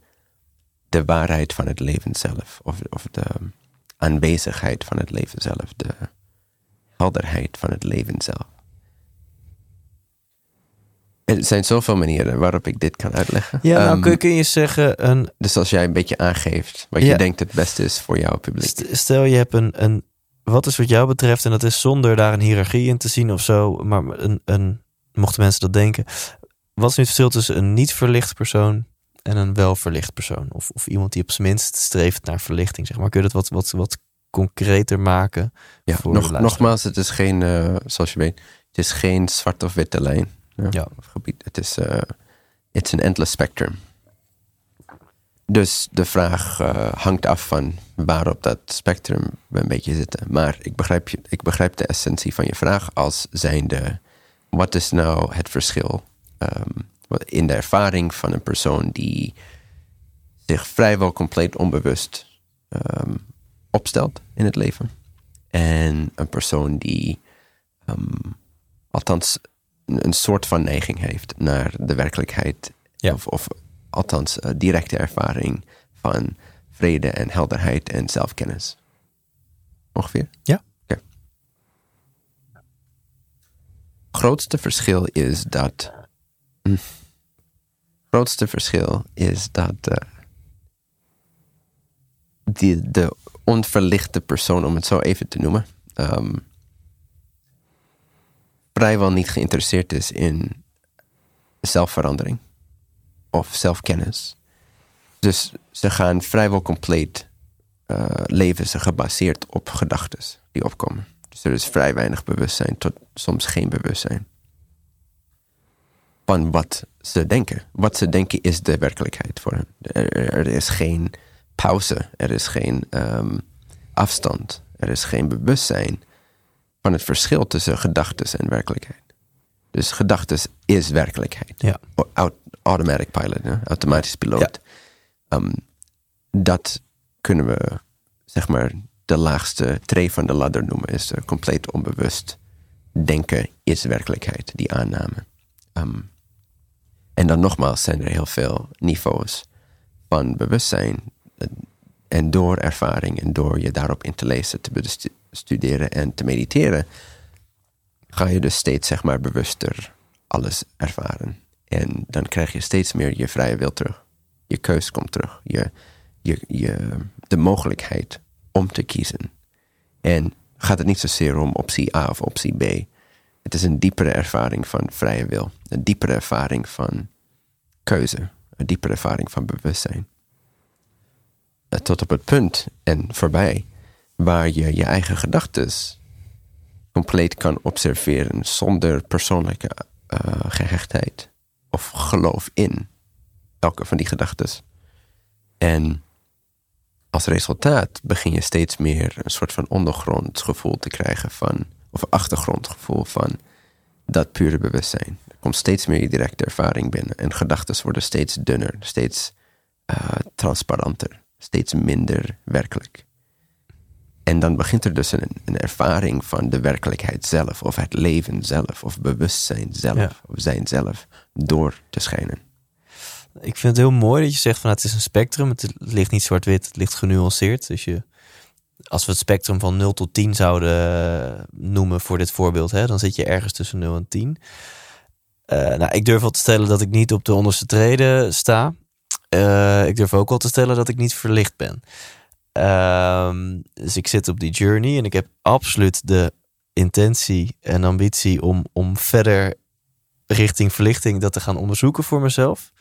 S3: de waarheid van het leven zelf, of, of de aanwezigheid van het leven zelf, de helderheid van het leven zelf. Er zijn zoveel manieren waarop ik dit kan uitleggen.
S1: Ja, nou, um, kun, je zeggen... Een,
S3: dus als jij een beetje aangeeft wat je denkt het beste is voor jouw publiek.
S1: Stel je hebt een, een... Wat is wat jou betreft, en dat is zonder daar een hiërarchie in te zien of zo... maar een, een, mochten mensen dat denken... Wat is nu het verschil tussen een niet verlicht persoon en een wel verlicht persoon? Of, of iemand die op zijn minst streeft naar verlichting, zeg maar. Kun je dat wat, wat, wat concreter maken?
S3: Ja, nog, nogmaals, het is geen, uh, zoals je weet, het is geen zwart of witte lijn. Ja. ja. Gebied. Het is uh, it's an endless spectrum. dus de vraag uh, hangt af van waarop dat spectrum we een beetje zitten. Maar ik begrijp, je, ik begrijp de essentie van je vraag als zijnde: wat is nou het verschil um, in de ervaring van een persoon die zich vrijwel compleet onbewust um, opstelt in het leven en een persoon die um, althans een soort van neiging heeft naar de werkelijkheid
S1: ja.
S3: of, of althans uh, directe ervaring van vrede en helderheid en zelfkennis. Ongeveer?
S1: Ja.
S3: Okay. Grootste verschil is dat. Hm, grootste verschil is dat uh, die, de onverlichte persoon, om het zo even te noemen, um, vrijwel niet geïnteresseerd is in zelfverandering of zelfkennis. Dus ze gaan vrijwel compleet uh, leven ze gebaseerd op gedachten die opkomen. Dus er is vrij weinig bewustzijn tot soms geen bewustzijn. Van wat ze denken. Wat ze denken is de werkelijkheid voor hen. Er, is geen pauze, er is geen um, afstand, er is geen bewustzijn van het verschil tussen gedachten en werkelijkheid. Dus gedachten is werkelijkheid.
S1: Ja.
S3: automatic pilot, hè? automatisch piloot. Ja. Um, dat kunnen we, zeg maar, de laagste tree van de ladder noemen. Is uh, compleet onbewust denken is werkelijkheid, die aanname. Um, en dan nogmaals zijn er heel veel niveaus van bewustzijn. En door ervaring en door je daarop in te lezen, te bestuderen en te mediteren, ga je dus steeds zeg maar bewuster alles ervaren. En dan krijg je steeds meer je vrije wil terug. Je keus komt terug. Je, je, je, de mogelijkheid om te kiezen. En gaat het niet zozeer om optie A of optie B. Het is een diepere ervaring van vrije wil. Een diepere ervaring van keuze. Een diepere ervaring van bewustzijn. Tot op het punt en voorbij waar je je eigen gedachten compleet kan observeren zonder persoonlijke uh, gehechtheid of geloof in elke van die gedachten. En als resultaat begin je steeds meer een soort van ondergrondgevoel te krijgen van, of achtergrondgevoel van dat pure bewustzijn. Er komt steeds meer directe ervaring binnen en gedachten worden steeds dunner, steeds uh, transparanter, steeds minder werkelijk. En dan begint er dus een, een, ervaring van de werkelijkheid zelf, of het leven zelf, of bewustzijn zelf,
S1: Ja.
S3: of zijn zelf, door te schijnen.
S1: Ik vind het heel mooi dat je zegt van het is een spectrum. Het ligt niet zwart-wit, het ligt genuanceerd. Dus je, als we het spectrum van 0 tot 10 zouden eh, noemen voor dit voorbeeld, hè, dan zit je ergens tussen 0 en 10. Eh, nou, ik durf wel te stellen dat ik niet op de onderste treden sta. Eh, ik durf ook wel te stellen dat ik niet verlicht ben. Ehm, dus ik zit op die journey en ik heb absoluut de intentie en ambitie om, om verder richting verlichting dat te gaan onderzoeken voor mezelf.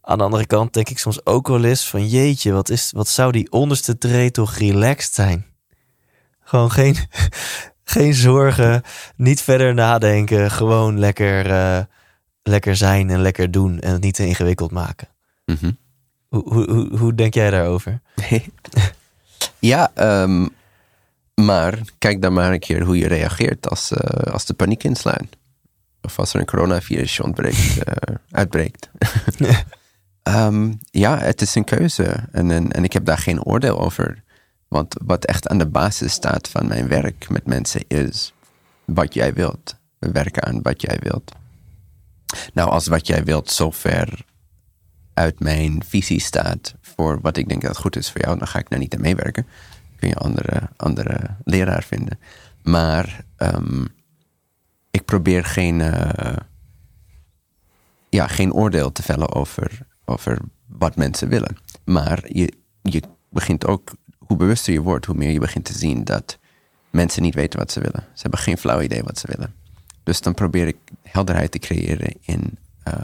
S1: Aan de andere kant denk ik soms ook wel eens van jeetje, wat, is, wat zou die onderste tree toch relaxed zijn? Gewoon geen, geen zorgen, niet verder nadenken, gewoon lekker, uh, lekker zijn en lekker doen en het niet te ingewikkeld maken.
S3: Mhm.
S1: Hoe, hoe, hoe, hoe denk jij daarover?
S3: ja, um, maar kijk dan maar een keer hoe je reageert als, uh, als de paniek inslaat. Of als er een coronavirus ontbreekt, uh, uitbreekt. um, ja, het is een keuze. En, en, en ik heb daar geen oordeel over. Want wat echt aan de basis staat van mijn werk met mensen is wat jij wilt. Werken aan wat jij wilt. Nou, als wat jij wilt zo ver uit mijn visie staat voor wat ik denk dat goed is voor jou, dan ga ik daar niet aan meewerken. Kun je andere, andere leraar vinden. Maar um, ik probeer geen, uh, ja, geen oordeel te vellen over, over wat mensen willen. Maar je, je begint ook, hoe bewuster je wordt, hoe meer je begint te zien dat mensen niet weten wat ze willen. Ze hebben geen flauw idee wat ze willen. Dus dan probeer ik helderheid te creëren in, uh,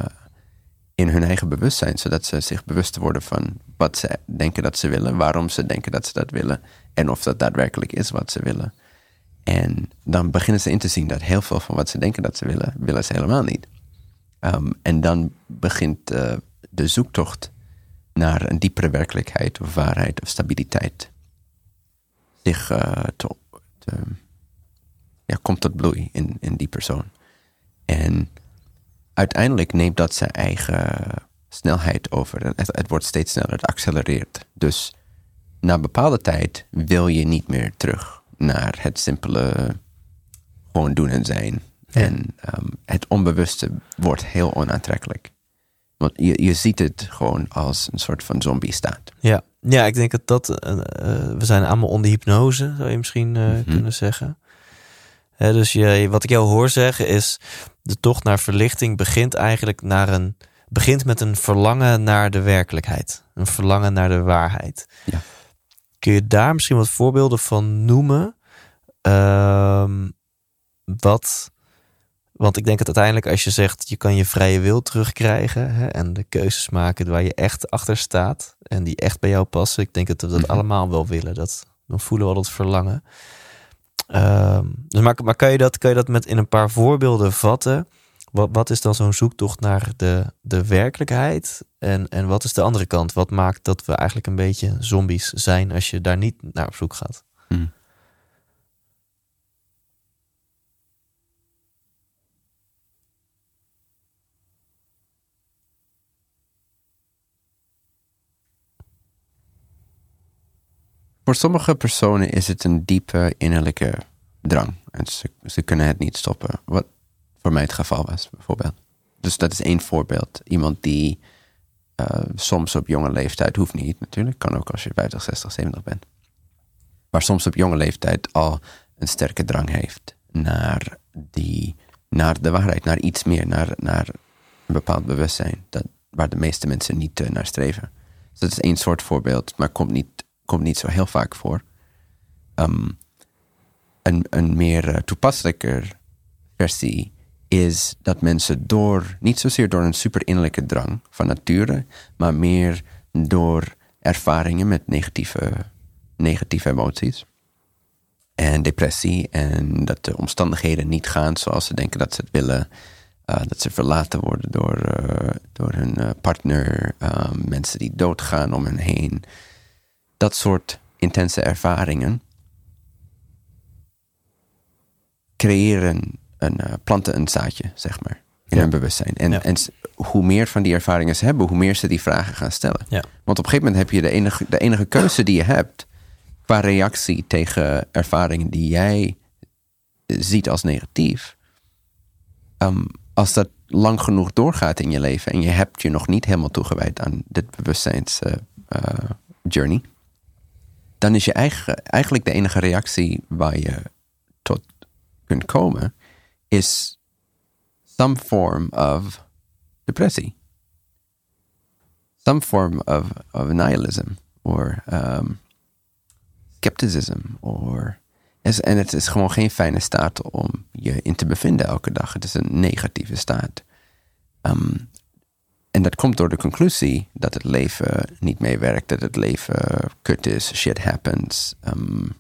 S3: in hun eigen bewustzijn, zodat ze zich bewust worden van wat ze denken dat ze willen, waarom ze denken dat ze dat willen en of dat daadwerkelijk is wat ze willen. En dan beginnen ze in te zien dat heel veel van wat ze denken dat ze willen, willen ze helemaal niet. Um, en dan begint uh, de zoektocht naar een diepere werkelijkheid of waarheid of stabiliteit zich te, te, ja, komt tot bloei in, in die persoon. En uiteindelijk neemt dat zijn eigen snelheid over. Het, het wordt steeds sneller, het accelereert. Dus na een bepaalde tijd wil je niet meer terug naar het simpele gewoon doen en zijn. En um, het onbewuste wordt heel onaantrekkelijk. Want je, je ziet het gewoon als een soort van zombie-staat.
S1: Ja. ja, ik denk dat dat. Uh, we zijn allemaal onder hypnose, zou je misschien uh, mm -hmm. kunnen zeggen. He, dus je, wat ik jou hoor zeggen is. De tocht naar verlichting begint eigenlijk naar een. begint met een verlangen naar de werkelijkheid. Een verlangen naar de waarheid.
S3: Ja.
S1: Kun je daar misschien wat voorbeelden van noemen? Uh, wat. Want ik denk dat uiteindelijk als je zegt je kan je vrije wil terugkrijgen hè, en de keuzes maken waar je echt achter staat en die echt bij jou passen. Ik denk dat we dat mm -hmm. allemaal wel willen. Dat, dan voelen we al dat verlangen. Um, dus maar, kan, je dat, kan je dat met in een paar voorbeelden vatten? Wat, wat is dan zo'n zoektocht naar de, de werkelijkheid? En, en wat is de andere kant? Wat maakt dat we eigenlijk een beetje zombies zijn als je daar niet naar op zoek gaat?
S3: Mm. Voor sommige personen is het een diepe innerlijke drang. En ze, kunnen het niet stoppen. Wat voor mij het geval was, bijvoorbeeld. Dus dat is één voorbeeld. Iemand die uh, soms op jonge leeftijd, hoeft niet natuurlijk, kan ook als je 50, 60, 70 bent. Maar soms op jonge leeftijd al een sterke drang heeft naar, die, naar de waarheid, naar iets meer, naar, naar een bepaald bewustzijn. Dat, waar de meeste mensen niet uh, naar streven. Dus dat is één soort voorbeeld, maar komt niet komt niet zo heel vaak voor. Um, een, meer uh, toepasselijker versie is dat mensen door, niet zozeer door een super innerlijke drang van nature, maar meer door ervaringen met negatieve, negatieve emoties en depressie en dat de omstandigheden niet gaan zoals ze denken dat ze het willen. Uh, dat ze verlaten worden door, uh, door hun partner, mensen die doodgaan om hen heen dat soort intense ervaringen creëren een, uh, planten een zaadje, zeg maar, in ja. hun bewustzijn. En, ja. en hoe meer van die ervaringen ze hebben, hoe meer ze die vragen gaan stellen.
S1: Ja.
S3: Want op een gegeven moment heb je de enige, de enige keuze die je hebt qua reactie tegen ervaringen die jij ziet als negatief. Um, als dat lang genoeg doorgaat in je leven en je hebt je nog niet helemaal toegewijd aan dit bewustzijns uh, uh, journey, dan is je eigen, eigenlijk de enige reactie waar je tot kunt komen, is some form of depressie. Some form of, of nihilism or um, skepticism. Or, en het is gewoon geen fijne staat om je in te bevinden elke dag. Het is een negatieve staat. Um, en dat komt door de conclusie dat het leven niet meewerkt, dat het leven kut is, shit happens. Um,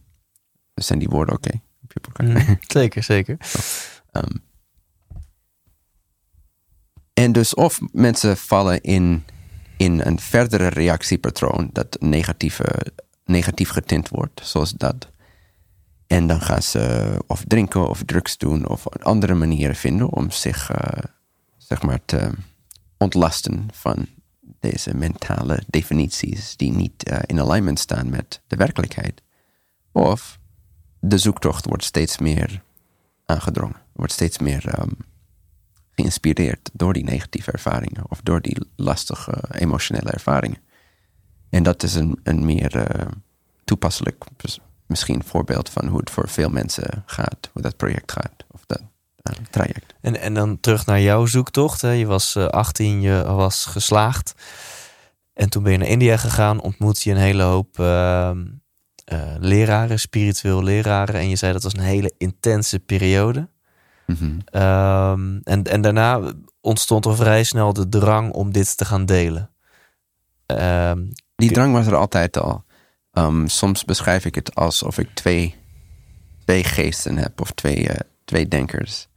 S3: zijn die woorden oké?
S1: Okay? Mm, zeker, zeker.
S3: Um, en dus of mensen vallen in, in een verdere reactiepatroon dat negatieve, negatief getint wordt, zoals dat. En dan gaan ze of drinken of drugs doen of andere manieren vinden om zich, uh, zeg maar, te ontlasten van deze mentale definities die niet uh, in alignment staan met de werkelijkheid. Of de zoektocht wordt steeds meer aangedrongen, wordt steeds meer um, geïnspireerd door die negatieve ervaringen of door die lastige emotionele ervaringen. En dat is een, een meer uh, toepasselijk, misschien voorbeeld van hoe het voor veel mensen gaat, hoe dat project gaat. Of dat traject.
S1: En, en dan terug naar jouw zoektocht. Hè. Je was 18, je was geslaagd. En toen ben je naar India gegaan, ontmoet je een hele hoop uh, uh, leraren, spiritueel leraren. En je zei dat was een hele intense periode.
S3: Mm -hmm.
S1: um, en, en daarna ontstond er vrij snel de drang om dit te gaan delen. Um,
S3: Die drang was er altijd al. Um, soms beschrijf ik het alsof ik twee, twee geesten heb of twee, uh, twee denkers.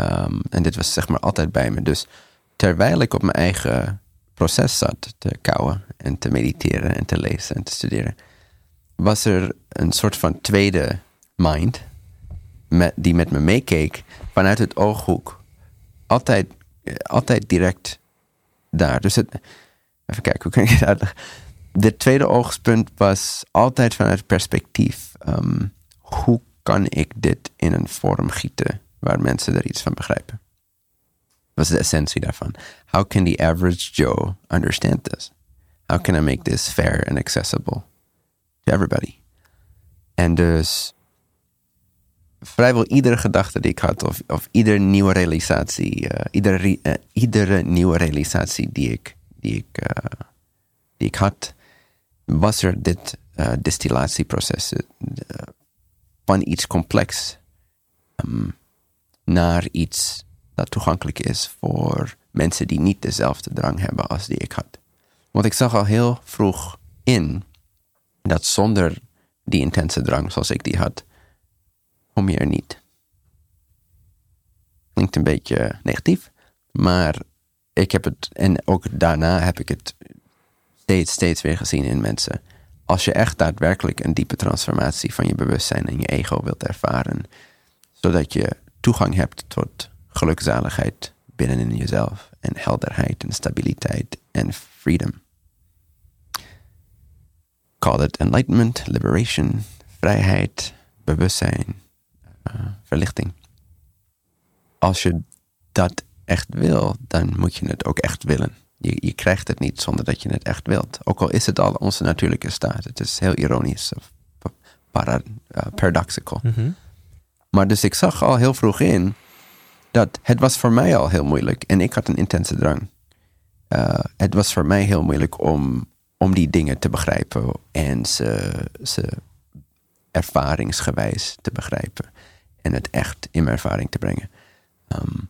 S3: Um, en dit was zeg maar altijd bij me. Dus terwijl ik op mijn eigen proces zat te kouwen en te mediteren en te lezen en te studeren, was er een soort van tweede mind met, die met me meekeek vanuit het ooghoek. Altijd, altijd direct daar. Dus het, even kijken, hoe kan ik het uitleggen? De tweede oogspunt was altijd vanuit perspectief. Ehm, hoe kan ik dit in een vorm gieten waar mensen er iets van begrijpen? Dat is de essentie daarvan. How can the average Joe understand this? How can I make this fair and accessible to everybody? En dus vrijwel iedere gedachte die ik had, of, of iedere nieuwe realisatie, uh, iedere, uh, iedere nieuwe realisatie die ik, die ik, uh, die ik had, was er dit distillatieproces van iets complex um, naar iets dat toegankelijk is voor mensen die niet dezelfde drang hebben als die ik had. Want ik zag al heel vroeg in dat zonder die intense drang zoals ik die had, kom je er niet. Klinkt een beetje negatief, maar ik heb het, en ook daarna heb ik het steeds, steeds weer gezien in mensen. Als je echt daadwerkelijk een diepe transformatie van je bewustzijn en je ego wilt ervaren, zodat je toegang hebt tot gelukzaligheid binnenin jezelf en helderheid en stabiliteit en freedom. Call it enlightenment, liberation, vrijheid, bewustzijn, uh, verlichting. Als je dat echt wil, dan moet je het ook echt willen. Je, je krijgt het niet zonder dat je het echt wilt. Ook al is het al onze natuurlijke staat. Het is heel ironisch of uh, paradoxical. -hmm. Maar dus ik zag al heel vroeg in dat het was voor mij al heel moeilijk. En ik had een intense drang. Uh, het was voor mij heel moeilijk om, om die dingen te begrijpen en ze, ze ervaringsgewijs te begrijpen. En het echt in mijn ervaring te brengen. Um,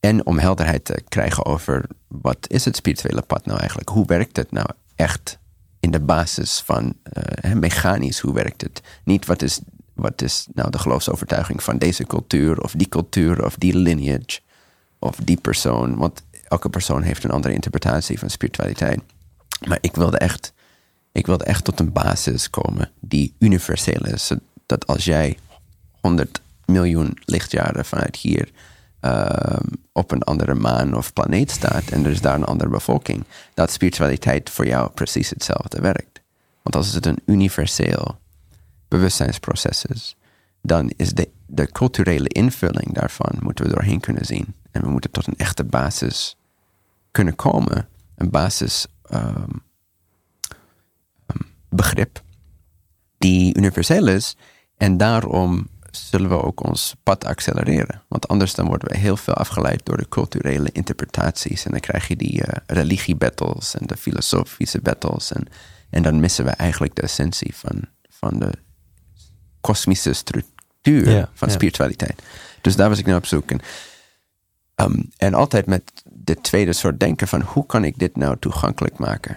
S3: en om helderheid te krijgen over wat is het spirituele pad nou eigenlijk? Hoe werkt het nou echt in de basis van uh, mechanisch? Hoe werkt het? Niet wat is wat is nou de geloofsovertuiging van deze cultuur of die cultuur of die lineage of die persoon? Want elke persoon heeft een andere interpretatie van spiritualiteit. Maar ik wilde echt, ik wilde echt tot een basis komen die universeel is. Dat als jij 100 miljoen lichtjaren vanuit hier uh, op een andere maan of planeet staat en er is daar een andere bevolking, dat spiritualiteit voor jou precies hetzelfde werkt. Want als het een universeel bewustzijnsproces is, dan is de, de culturele invulling daarvan moeten we doorheen kunnen zien. En we moeten tot een echte basis kunnen komen. Een basis um, um, begrip die universeel is. En daarom zullen we ook ons pad accelereren. Want anders dan worden we heel veel afgeleid door de culturele interpretaties. En dan krijg je die uh, religie-battles en de filosofische battles. En, en dan missen we eigenlijk de essentie van, van de kosmische structuur van spiritualiteit. Dus daar was ik naar op zoek. En, um, en altijd met de tweede soort denken van hoe kan ik dit nou toegankelijk maken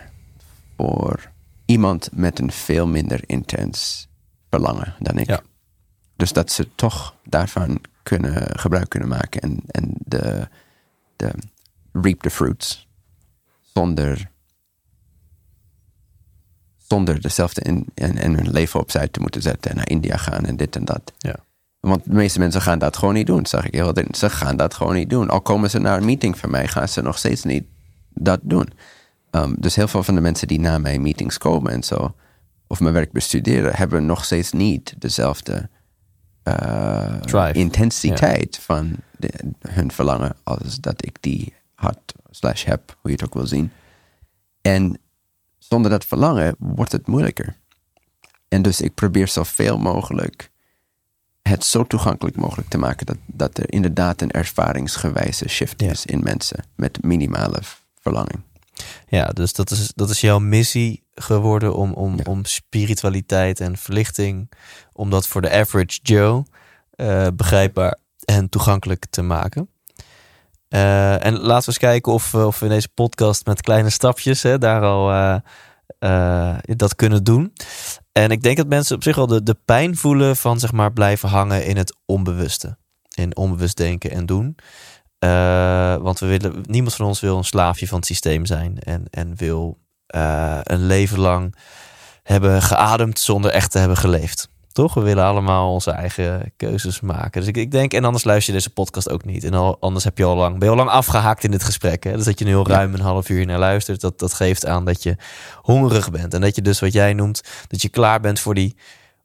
S3: voor iemand met een veel minder intens verlangen dan ik. Dus dat ze toch daarvan kunnen gebruik kunnen maken en, en de, de reap the fruits zonder zonder dezelfde in, en, en hun leven opzij te moeten zetten en naar India gaan en dit en dat.
S1: Ja.
S3: Want de meeste mensen gaan dat gewoon niet doen, zag ik heel Ze gaan dat gewoon niet doen. Al komen ze naar een meeting van mij, gaan ze nog steeds niet dat doen. Um, dus heel veel van de mensen die na mijn meetings komen en zo, of mijn werk bestuderen, hebben nog steeds niet dezelfde uh, intensiteit van de, hun verlangen als dat ik die had slash heb, hoe je het ook wil zien. En zonder dat verlangen wordt het moeilijker. En dus ik probeer zoveel mogelijk het zo toegankelijk mogelijk te maken dat, dat er inderdaad een ervaringsgewijze shift is in mensen met minimale verlanging.
S1: Ja, dus dat is, dat is jouw missie geworden om, om, om spiritualiteit en verlichting, om dat voor de average Joe uh, begrijpbaar en toegankelijk te maken. Uh, en laten we eens kijken of, of we in deze podcast met kleine stapjes hè, daar al uh, dat kunnen doen. En ik denk dat mensen op zich al de, de pijn voelen van zeg maar blijven hangen in het onbewuste. In onbewust denken en doen. Eh, want we willen, niemand van ons wil een slaafje van het systeem zijn. En, en wil eh, een leven lang hebben geademd zonder echt te hebben geleefd. Toch? We willen allemaal onze eigen keuzes maken. Dus ik, ik denk, en anders luister je deze podcast ook niet. En al, anders heb je al lang, ben je al lang afgehaakt in dit gesprek. Hè? Dus dat je nu heel ruim een half uur naar luistert, dat, dat geeft aan dat je hongerig bent. En dat je dus wat jij noemt, dat je klaar bent voor die,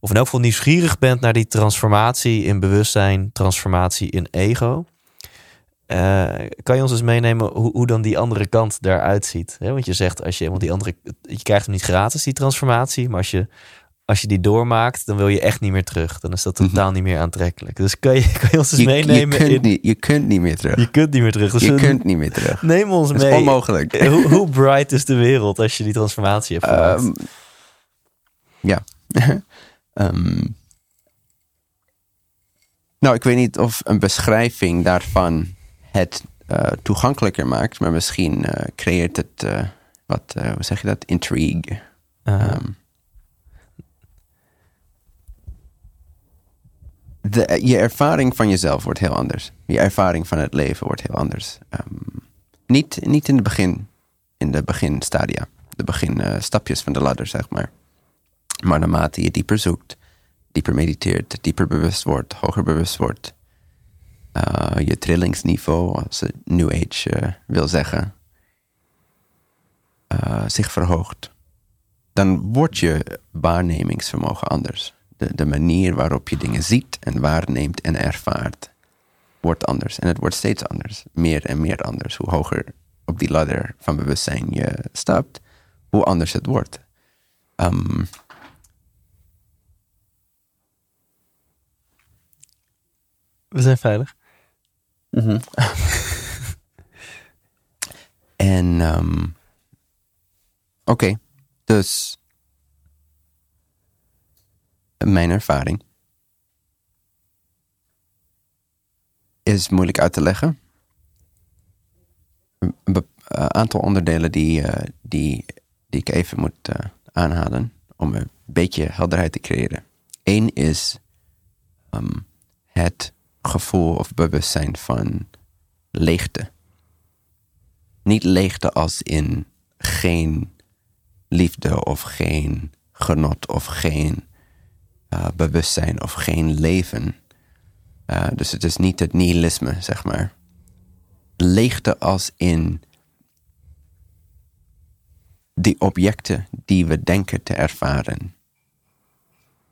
S1: of in elk geval nieuwsgierig bent naar die transformatie in bewustzijn, transformatie in ego. Uh, kan je ons eens meenemen hoe, hoe, dan die andere kant daaruit ziet? Want je zegt, als je, want die andere, je krijgt hem niet gratis, die transformatie. Maar als je, als je die doormaakt, dan wil je echt niet meer terug. Dan is dat mhm. totaal niet meer aantrekkelijk. Dus kan je, kan je ons eens meenemen?
S3: Je kunt, niet, je kunt niet meer terug.
S1: Je kunt niet meer terug. Dus
S3: je kunt niet meer terug.
S1: Neem ons mee.
S3: is onmogelijk.
S1: hoe, hoe, bright is de wereld als je die transformatie hebt gemaakt? Um,
S3: ja. um, nou, ik weet niet of een beschrijving daarvan het uh, toegankelijker maakt, maar misschien uh, creëert het uh, wat, hoe zeg je dat, intrigue. Um, de, je ervaring van jezelf wordt heel anders. Je ervaring van het leven wordt heel anders. Um, niet, niet in het begin, in de beginstadia, de beginstapjes van de ladder, zeg maar. Maar naarmate je dieper zoekt, dieper mediteert, dieper bewust wordt, hoger bewust wordt, uh, je trillingsniveau, als het New Age uh, wil zeggen, zich verhoogt, dan wordt je waarnemingsvermogen anders. De, de manier waarop je dingen ziet en waarneemt en ervaart, wordt anders. En het wordt steeds anders. Meer en meer anders. Hoe hoger op die ladder van bewustzijn je stapt, hoe anders het wordt. Um,
S1: We zijn veilig.
S3: Mm en um, oké, okay, dus mijn ervaring is moeilijk uit te leggen. Een aantal onderdelen die, uh, die, die ik even moet uh, aanhalen om een beetje helderheid te creëren. Eén is um, het gevoel of bewustzijn van leegte. Niet leegte als in geen liefde of geen genot of geen uh, bewustzijn of geen leven. Uh, dus het is niet het nihilisme, zeg maar. Leegte als in die objecten die we denken te ervaren,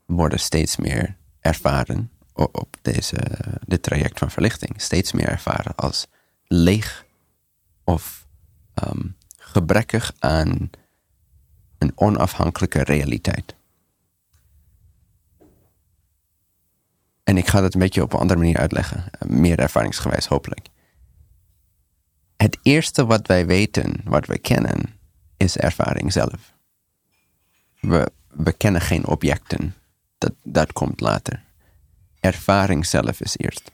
S3: worden steeds meer ervaren op deze, dit traject van verlichting steeds meer ervaren als leeg of um, gebrekkig aan een onafhankelijke realiteit. En ik ga dat een beetje op een andere manier uitleggen, meer ervaringsgewijs hopelijk. Het eerste wat wij weten, wat we kennen, is ervaring zelf. We, we kennen geen objecten. Dat, dat komt later ervaring zelf is eerst.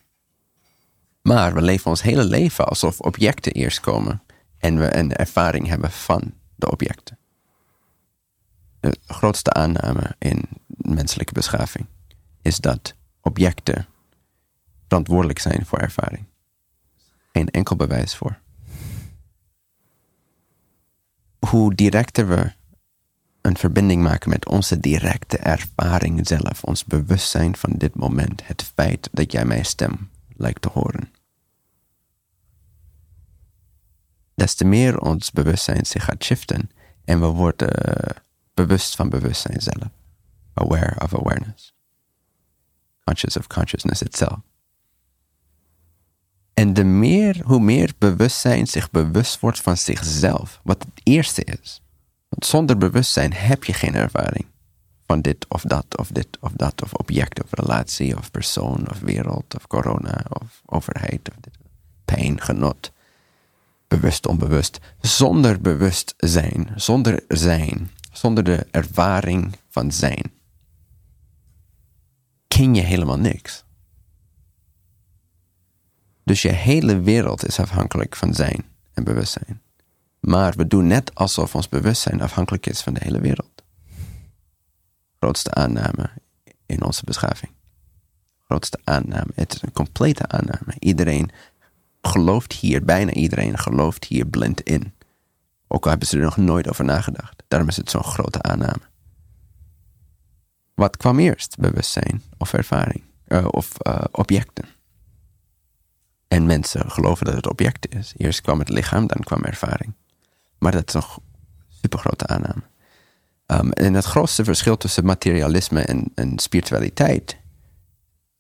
S3: Maar we leven ons hele leven alsof objecten eerst komen en we een ervaring hebben van de objecten. De grootste aanname in menselijke beschaving is dat objecten verantwoordelijk zijn voor ervaring. Geen enkel bewijs voor. Hoe directer we een verbinding maken met onze directe ervaring zelf, ons bewustzijn van dit moment, het feit dat jij mijn stem lijkt te horen. Des te meer ons bewustzijn zich gaat shiften en we worden uh, bewust van bewustzijn zelf. Aware of awareness. Conscious of consciousness itself. En de meer, hoe meer bewustzijn zich bewust wordt van zichzelf, wat het eerste is, want zonder bewustzijn heb je geen ervaring van dit of dat of dit of dat of object of relatie of persoon of wereld of corona of overheid of pijn, genot. Bewust, onbewust. Zonder bewustzijn, zonder zijn, zonder de ervaring van zijn, ken je helemaal niks. Dus je hele wereld is afhankelijk van zijn en bewustzijn. Maar we doen net alsof ons bewustzijn afhankelijk is van de hele wereld. Grootste aanname in onze beschaving. Grootste aanname. Het is een complete aanname. Iedereen gelooft hier, bijna iedereen gelooft hier blind in. Ook al hebben ze er nog nooit over nagedacht. Daarom is het zo'n grote aanname. Wat kwam eerst? Bewustzijn of ervaring? Uh, of uh, objecten? En mensen geloven dat het object is. Eerst kwam het lichaam, dan kwam ervaring. Maar dat is nog super grote aanname. Um, en het grootste verschil tussen materialisme en, en, spiritualiteit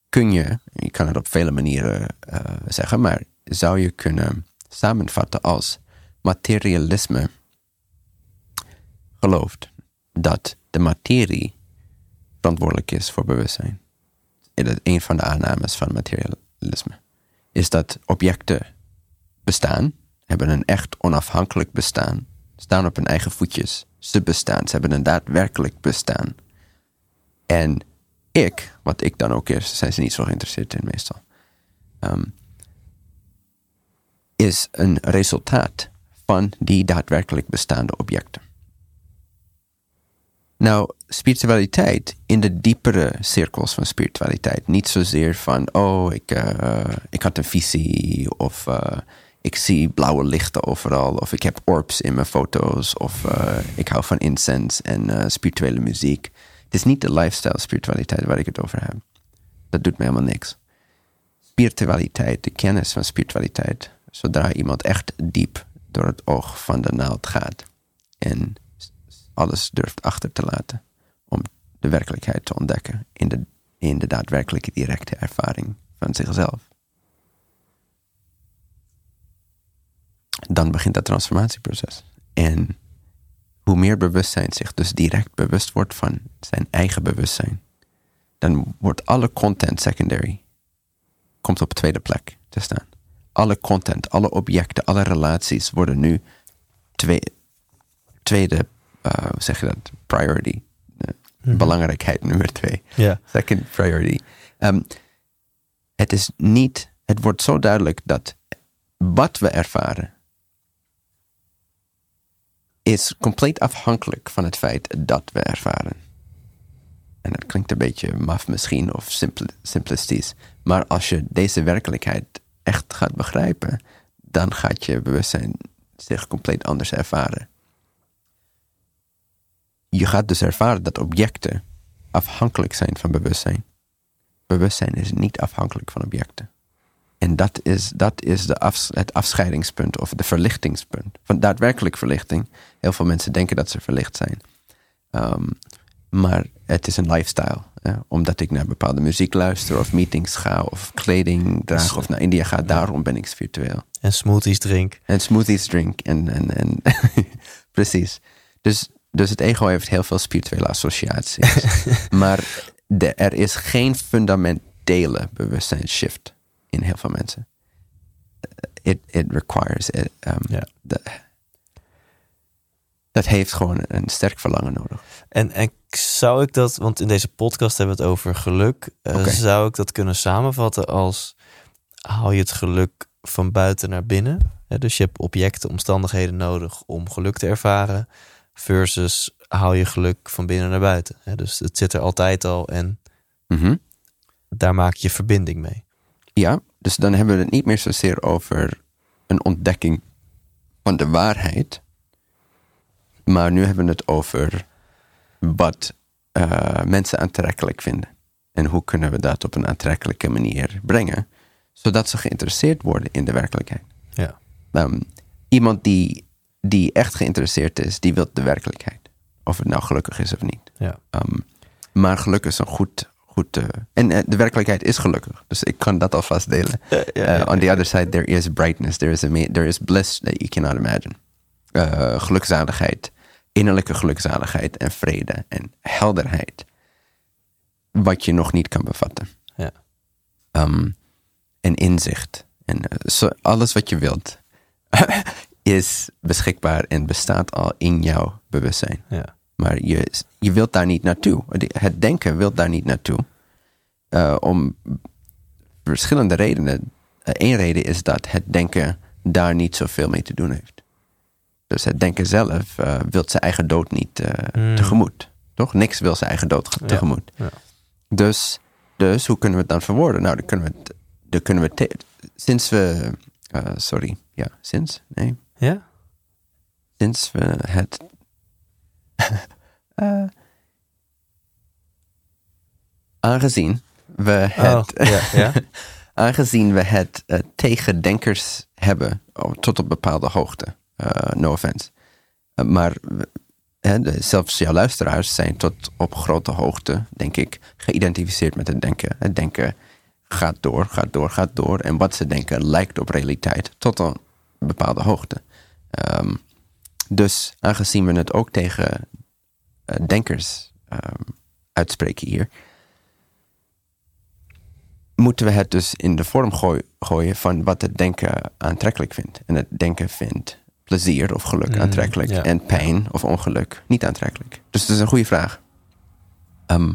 S3: kun je, je kan het op vele manieren uh, zeggen, maar zou je kunnen samenvatten als materialisme gelooft dat de materie verantwoordelijk is voor bewustzijn. Een van de aannames van materialisme is dat objecten bestaan, hebben een echt onafhankelijk bestaan, staan op hun eigen voetjes, ze bestaan, ze hebben een daadwerkelijk bestaan. En ik, wat ik dan ook is, zijn ze niet zo geïnteresseerd in meestal, um, is een resultaat van die daadwerkelijk bestaande objecten. Nou, spiritualiteit in de diepere cirkels van spiritualiteit. Niet zozeer van, oh, ik, uh, ik had een visie of uh, ik zie blauwe lichten overal of ik heb orbs in mijn foto's of uh, ik hou van incense en spirituele muziek. Het is niet de lifestyle spiritualiteit waar ik het over heb. Dat doet mij helemaal niks. Spiritualiteit, de kennis van spiritualiteit, zodra iemand echt diep door het oog van de naald gaat en alles durft achter te laten de werkelijkheid te ontdekken in de, in de daadwerkelijke directe ervaring van zichzelf. Dan begint dat transformatieproces. En hoe meer bewustzijn zich dus direct bewust wordt van zijn eigen bewustzijn, dan wordt alle content secondary. Komt op tweede plek te staan. Alle content, alle objecten, alle relaties worden nu twee, tweede uh, hoe zeg je dat? Priority. Uh, Belangrijkheid nummer twee.
S1: Yeah.
S3: Second priority. Um, het is niet, het wordt zo duidelijk dat wat we ervaren is compleet afhankelijk van het feit dat we ervaren. En dat klinkt een beetje maf misschien of simpl simplistisch. Maar als je deze werkelijkheid echt gaat begrijpen, dan gaat je bewustzijn zich compleet anders ervaren je gaat dus ervaren dat objecten afhankelijk zijn van bewustzijn. Bewustzijn is niet afhankelijk van objecten. En dat is, dat is de af, het afscheidingspunt of de verlichtingspunt. Van daadwerkelijk verlichting. Heel veel mensen denken dat ze verlicht zijn. Um, maar het is een lifestyle. Omdat ik naar bepaalde muziek luister, of meetings ga, of kleding draag, of naar India ga. Daarom ben ik spiritueel.
S1: En smoothies drink.
S3: En smoothies drink. En, en, en precies. Dus dus het ego heeft heel veel spirituele associaties. maar de, er is geen fundamentele bewustzijnsshift in heel veel mensen. It, it requires it. Um, ja. dat heeft gewoon een sterk verlangen nodig.
S1: En, en zou ik dat, want in deze podcast hebben we het over geluk. Uh, Zou ik dat kunnen samenvatten als haal je het geluk van buiten naar binnen? dus je hebt objecten, omstandigheden nodig om geluk te ervaren. Versus haal je geluk van binnen naar buiten. Dus het zit er altijd al en
S3: mhm.
S1: daar maak je verbinding mee.
S3: Ja, dus dan hebben we het niet meer zozeer over een ontdekking van de waarheid. Maar nu hebben we het over wat uh, mensen aantrekkelijk vinden. En hoe kunnen we dat op een aantrekkelijke manier brengen, zodat ze geïnteresseerd worden in de werkelijkheid.
S1: Ja.
S3: Um, iemand die die echt geïnteresseerd is, die wil de werkelijkheid. Of het nou gelukkig is of niet.
S1: Ja.
S3: Um, maar geluk is een goed. goed uh, en uh, de werkelijkheid is gelukkig. Dus ik kan dat alvast delen. Ja, ja, uh, on the other side, there is brightness. There is, a, there is bliss that you cannot imagine. gelukzaligheid. Innerlijke gelukzaligheid en vrede en helderheid. Wat je nog niet kan bevatten.
S1: Ja.
S3: Um, en inzicht. En so, alles wat je wilt. is beschikbaar en bestaat al in jouw bewustzijn.
S1: Ja.
S3: Maar je, je wilt daar niet naartoe. Het denken wil daar niet naartoe. Uh, om verschillende redenen. Eén reden is dat het denken daar niet zoveel mee te doen heeft. Dus het denken zelf uh, wil zijn eigen dood niet uh, mm. tegemoet. Toch? Niks wil zijn eigen dood tegemoet.
S1: Ja. Ja.
S3: Dus, dus hoe kunnen we het dan verwoorden? Nou, dan kunnen we, dan kunnen we sinds we Eh, sorry, ja, sinds? Nee,
S1: Ja?
S3: sinds we het. Eh, aangezien we het.
S1: Oh, ja, ja.
S3: aangezien we het eh, tegen denkers hebben, oh, tot op bepaalde hoogte. eh, no offense. Eh, maar zelfs jouw luisteraars zijn tot op grote hoogte, denk ik, geïdentificeerd met het denken. Het denken gaat door, gaat door, gaat door. En wat ze denken lijkt op realiteit tot een bepaalde hoogte. Ehm, dus aangezien we het ook tegen eh, denkers ehm, uitspreken hier, moeten we het dus in de vorm gooi- gooien van wat het denken aantrekkelijk vindt. En het denken vindt plezier of geluk
S1: Mm,
S3: aantrekkelijk
S1: ja.
S3: en pijn of ongeluk niet aantrekkelijk. Dus het is een goede vraag. Ehm,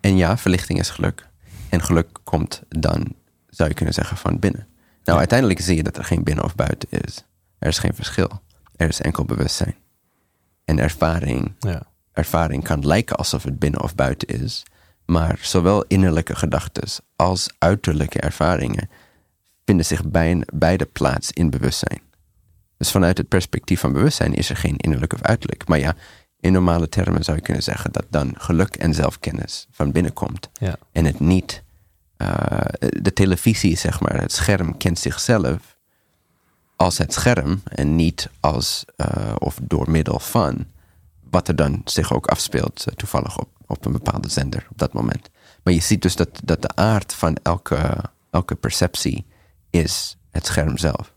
S3: en ja, verlichting is geluk. En geluk komt dan, zou je kunnen zeggen, van binnen. Nou, uiteindelijk zie je dat er geen binnen of buiten is. Er is geen verschil. Er is enkel bewustzijn. En ervaring
S1: ja.
S3: ervaring kan lijken alsof het binnen of buiten is. Maar zowel innerlijke gedachten als uiterlijke ervaringen vinden zich bij, beide plaats in bewustzijn. Dus vanuit het perspectief van bewustzijn is er geen innerlijk of uiterlijk. Maar ja, in normale termen zou je kunnen zeggen dat dan geluk en zelfkennis van binnen komt.
S1: Ja.
S3: En het niet, eh, de televisie, zeg maar, het scherm kent zichzelf als het scherm en niet als eh, of door middel van wat er dan zich ook afspeelt, eh, toevallig op, op een bepaalde zender op dat moment. Maar je ziet dus dat, dat de aard van elke, elke perceptie is het scherm zelf.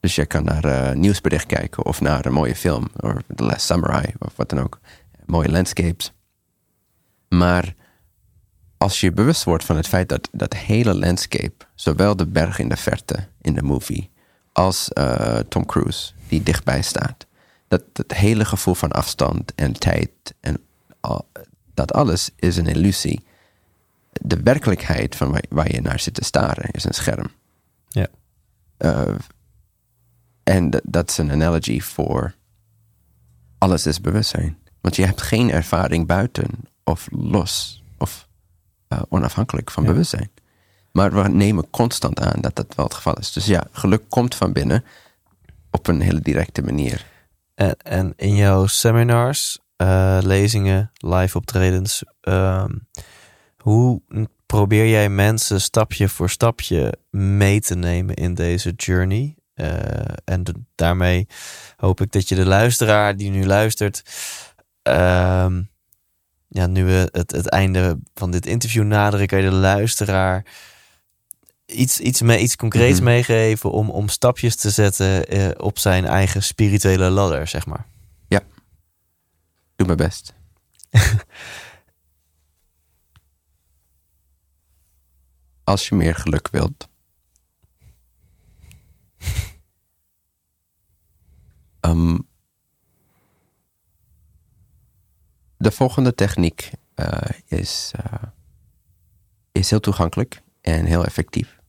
S3: Dus je kan naar een nieuwsbericht kijken of naar een mooie film, of The Last Samurai, of wat dan ook. Mooie landscapes. Maar als je bewust wordt van het feit dat dat hele landscape, zowel de berg in de verte in de movie, als eh, Tom Cruise, die dichtbij staat, dat het hele gevoel van afstand en tijd en al- dat alles is een illusie. De werkelijkheid van waar, waar je naar zit te staren is een scherm.
S1: Ja.
S3: Eh, en dat- dat is een analogy voor alles is bewustzijn. Want je hebt geen ervaring buiten of los of eh, onafhankelijk van
S1: Ja.
S3: bewustzijn. Maar we nemen constant aan dat dat wel het geval is. Dus ja, geluk komt van binnen op een hele directe manier.
S1: En, en in jouw seminars, eh, lezingen, live optredens, ehm, hoe probeer jij mensen stapje voor stapje mee te nemen in deze journey? Eh, en daarmee hoop ik dat je de luisteraar die nu luistert, ehm, ja, nu we het, het einde van dit interview naderen, kan je de luisteraar iets, iets, iets concreets
S3: Mhm.
S1: meegeven om, om stapjes te zetten eh, op zijn eigen spirituele ladder, zeg maar.
S3: Doe mijn best. Als je meer geluk wilt. Ehm, de volgende techniek eh, is, eh, is heel toegankelijk en heel effectief.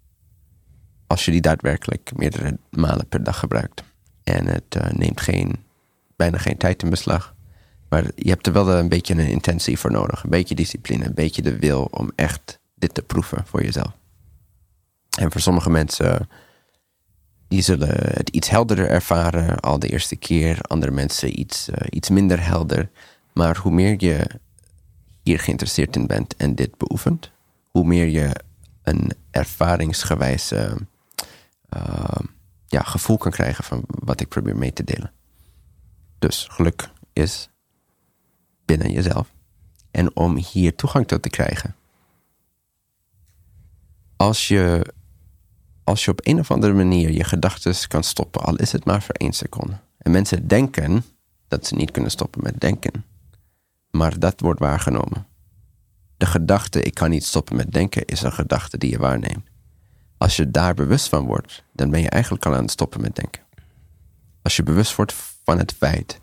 S3: Als je die daadwerkelijk meerdere malen per dag gebruikt. En het eh, neemt geen, bijna geen tijd in beslag. Maar je hebt er wel een beetje een intentie voor nodig. Een beetje discipline, een beetje de wil om echt dit te proeven voor jezelf. En voor sommige mensen, die zullen het iets helderder ervaren al de eerste keer. Andere mensen iets, eh, iets minder helder. Maar hoe meer je hier geïnteresseerd in bent en dit beoefent, hoe meer je een ervaringsgewijs eh, eh, ja, gevoel kan krijgen van wat ik probeer mee te delen. Dus geluk is binnen jezelf. En om hier toegang tot te krijgen. Als je, als je op een of andere manier je gedachten kan stoppen, al is het maar voor één seconde. En mensen denken dat ze niet kunnen stoppen met denken. Maar dat wordt waargenomen. De gedachte, ik kan niet stoppen met denken, is een gedachte die je waarneemt. Als je daar bewust van wordt, dan ben je eigenlijk al aan het stoppen met denken. Als je bewust wordt van het feit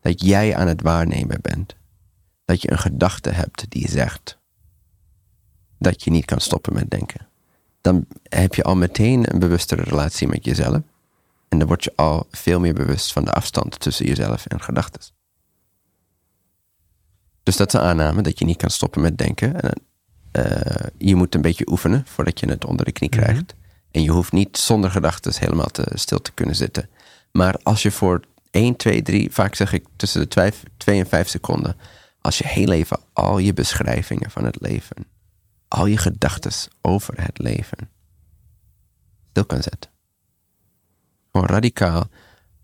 S3: dat jij aan het waarnemen bent, dat je een gedachte hebt die zegt dat je niet kan stoppen met denken, dan heb je al meteen een bewustere relatie met jezelf. En dan word je al veel meer bewust van de afstand tussen jezelf en gedachten. Dus dat is een aanname dat je niet kan stoppen met denken. En, eh, je moet een beetje oefenen voordat je het onder de knie krijgt. En je hoeft niet zonder gedachten helemaal te, stil te kunnen zitten. Maar als je voor 1, 2, 3, vaak zeg ik tussen de 2 en 5 seconden, als je heel even al je beschrijvingen van het leven, al je gedachten over het leven stil kan zetten. Gewoon radicaal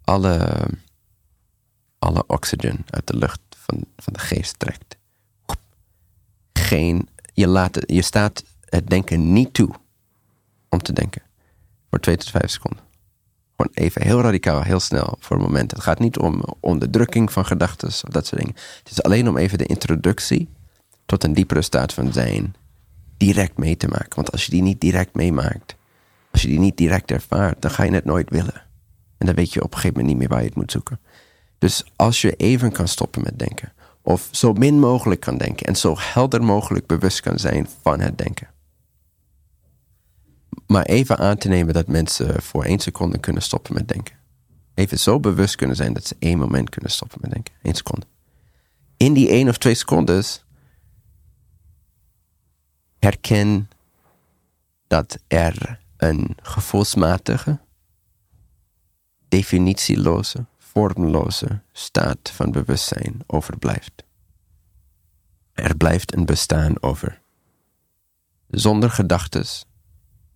S3: alle, alle oxygen uit de lucht van, van de geest trekt. Geen, je, laat, je staat het denken niet toe om te denken. Voor twee tot vijf seconden. Gewoon even heel radicaal, heel snel voor een moment. Het gaat niet om onderdrukking van gedachten of dat soort dingen. Het is alleen om even de introductie tot een diepere staat van zijn direct mee te maken. Want als je die niet direct meemaakt, als je die niet direct ervaart, dan ga je het nooit willen. En dan weet je op een gegeven moment niet meer waar je het moet zoeken. Dus als je even kan stoppen met denken, of zo min mogelijk kan denken en zo helder mogelijk bewust kan zijn van het denken. Maar even aan te nemen dat mensen voor één seconde kunnen stoppen met denken. Even zo bewust kunnen zijn dat ze één moment kunnen stoppen met denken. Eén seconde. In die één of twee seconden herken dat er een gevoelsmatige, definitieloze, vormloze staat van bewustzijn overblijft. Er blijft een bestaan over. Zonder gedachtes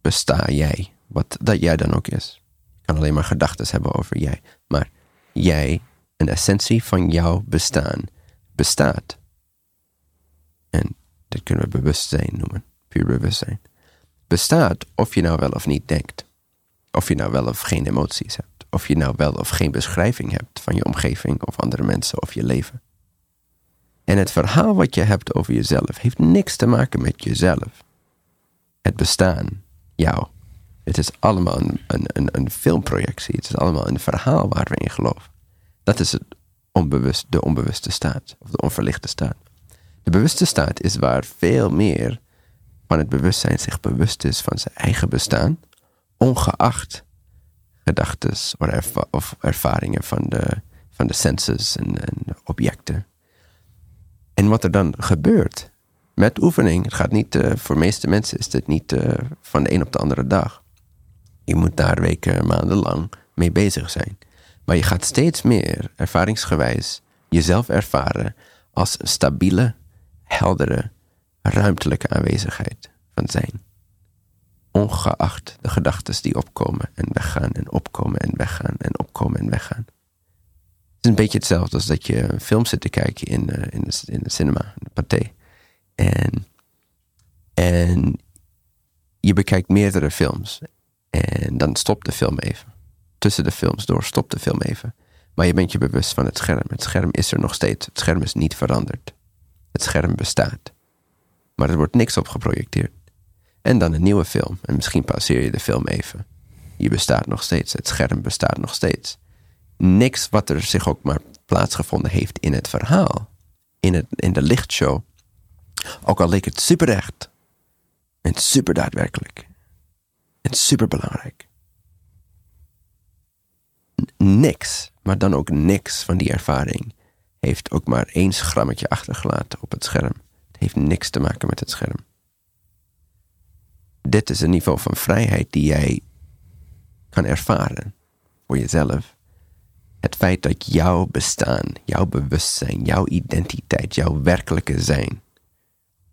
S3: besta jij, wat dat jij dan ook is. Je kan alleen maar gedachtes hebben over jij, maar jij, een essentie van jouw bestaan, bestaat. En dat kunnen we bewustzijn noemen, puur bewustzijn. Bestaat of je nou wel of niet denkt. Of je nou wel of geen emoties hebt of je nou wel of geen beschrijving hebt van je omgeving of andere mensen of je leven. En het verhaal wat je hebt over jezelf heeft niks te maken met jezelf. Het bestaan, jou. Het is allemaal een, een, een, filmprojectie. Het is allemaal een verhaal waar we in geloven. Dat is het onbewust, de onbewuste staat, of de onverlichte staat. De bewuste staat is waar veel meer van het bewustzijn zich bewust is van zijn eigen bestaan, ongeacht gedachten of, ervaringen van de, van de senses en, en, objecten. En wat er dan gebeurt met oefening, het gaat niet, uh, voor de meeste mensen is het niet uh, van de een op de andere dag. Je moet daar weken, maanden lang mee bezig zijn. Maar je gaat steeds meer ervaringsgewijs jezelf ervaren als een stabiele, heldere, ruimtelijke aanwezigheid van zijn ongeacht de gedachten die opkomen en weggaan en opkomen en weggaan en opkomen en weggaan. Het is een beetje hetzelfde als dat je een film zit te kijken in, in, de, in de cinema, in de pathé. En, en je bekijkt meerdere films. En dan stopt de film even. Tussen de films door stopt de film even. Maar je bent je bewust van het scherm. Het scherm is er nog steeds. Het scherm is niet veranderd. Het scherm bestaat. Maar er wordt niks op geprojecteerd. En dan een nieuwe film. En misschien pauzeer je de film even. Je bestaat nog steeds. Het scherm bestaat nog steeds. Niks wat er zich ook maar plaatsgevonden heeft in het verhaal. In, het, in de lichtshow. Ook al leek het super echt. En super daadwerkelijk. En super belangrijk. Niks, maar dan ook niks van die ervaring heeft ook maar één schrammetje achtergelaten op het scherm. Het heeft niks te maken met het scherm dit is een niveau van vrijheid die jij kan ervaren voor jezelf. Het feit dat jouw bestaan, jouw bewustzijn, jouw identiteit, jouw werkelijke zijn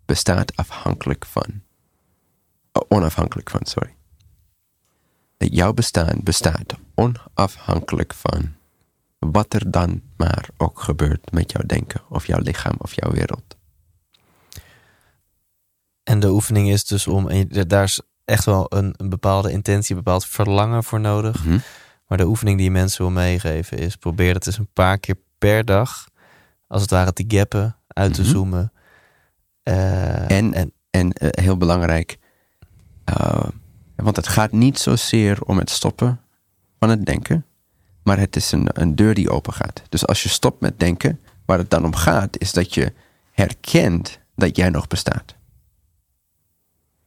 S3: bestaat afhankelijk van, oh, onafhankelijk van, sorry. Dat jouw bestaan bestaat onafhankelijk van wat er dan maar ook gebeurt met jouw denken of jouw lichaam of jouw wereld.
S1: En de oefening is dus om, en daar is echt wel een, een bepaalde intentie, een bepaald verlangen voor nodig. Mhm. Maar de oefening die je mensen wil meegeven is: probeer het eens een paar keer per dag, als het ware, te gappen, uit te mhm. zoomen.
S3: Uh, en, en, en uh, heel belangrijk, uh, want het gaat niet zozeer om het stoppen van het denken, maar het is een, een deur die open gaat. Dus als je stopt met denken, waar het dan om gaat, is dat je herkent dat jij nog bestaat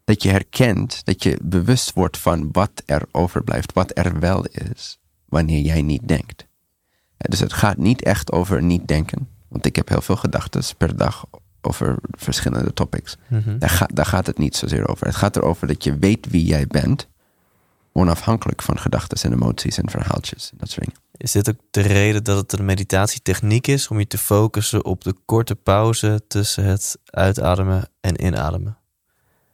S3: dat je herkent, dat je bewust wordt van wat er overblijft, wat er wel is, wanneer jij niet denkt. Dus het gaat niet echt over niet denken, want ik heb heel veel gedachten per dag over verschillende topics. Mhm. daar, gaat, daar gaat het niet zozeer over. Het gaat erover dat je weet wie jij bent onafhankelijk van gedachten en emoties en verhaaltjes en dat soort dingen.
S1: Is dit ook de reden dat het een meditatietechniek is om je te focussen op de korte pauze tussen het uitademen en inademen?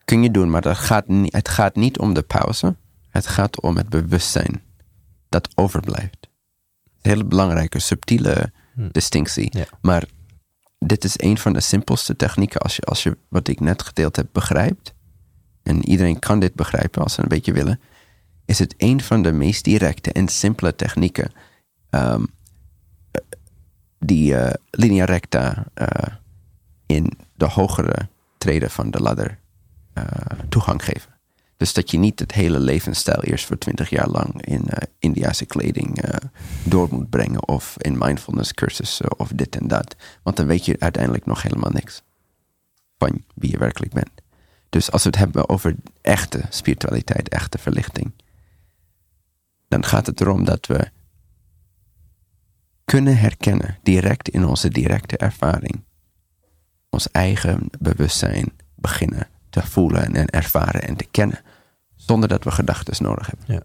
S3: Kun je doen, maar dat gaat niet, het gaat niet om de pauze. Het gaat om het bewustzijn dat overblijft. Een hele belangrijke, subtiele
S1: Hm.
S3: distinctie.
S1: Ja.
S3: Maar dit is een van de simpelste technieken als je, als je wat ik net gedeeld heb begrijpt. En iedereen kan dit begrijpen als ze een beetje willen. Is het een van de meest directe en simpele technieken ehm, eh, die eh, linea recta eh, in de hogere treden van de ladder toegang geven. Dus dat je niet het hele levensstijl eerst voor twintig jaar lang in eh Indiase kleding eh, door moet brengen. Of in mindfulness cursussen of dit en dat. Want dan weet je uiteindelijk nog helemaal niks van wie je werkelijk bent. Dus als we het hebben over echte spiritualiteit, echte verlichting. Dan gaat het erom dat we kunnen herkennen, direct in onze directe ervaring, ons eigen bewustzijn beginnen te voelen en ervaren en te kennen, zonder dat we gedachten nodig hebben.
S1: Ja.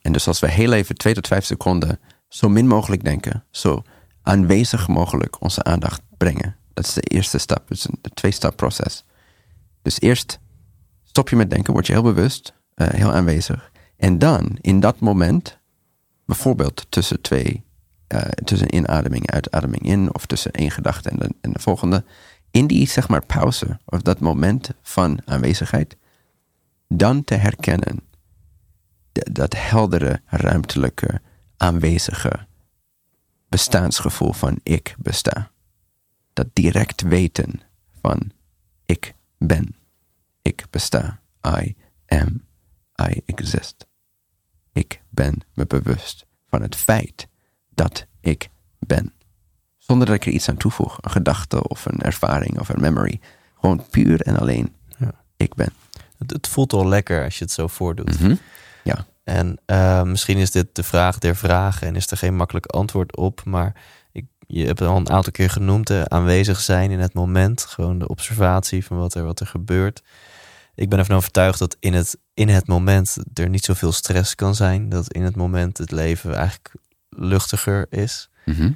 S3: En dus als we heel even twee tot vijf seconden zo min mogelijk denken, zo aanwezig mogelijk onze aandacht brengen, dat is de eerste stap, het is een twee-stap proces. Dus eerst stop je met denken, word je heel bewust, eh, heel aanwezig. En dan, in dat moment, bijvoorbeeld tussen twee, eh, tussen inademing en uitademing in, of tussen één gedachte en de, en de volgende, in die zeg maar pauze, of dat moment van aanwezigheid, dan te herkennen dat heldere, ruimtelijke, aanwezige bestaansgevoel van ik besta. Dat direct weten van ik ben, ik besta, I am, I exist. Ik ben me bewust van het feit dat ik ben. Zonder dat ik er iets aan toevoeg, een gedachte of een ervaring of een memory. Gewoon puur en alleen
S1: Ja.
S3: ik ben.
S1: Het, het voelt al lekker als je het zo voordoet.
S3: Mhm. Ja.
S1: En eh, misschien is dit de vraag der vragen en is er geen makkelijk antwoord op. Maar ik, je hebt het al een aantal keer genoemd, aanwezig zijn in het moment. Gewoon de observatie van wat er, wat er gebeurt. Ik ben ervan overtuigd dat in het, in het moment er niet zoveel stress kan zijn. Dat in het moment het leven eigenlijk luchtiger is.
S3: Mhm.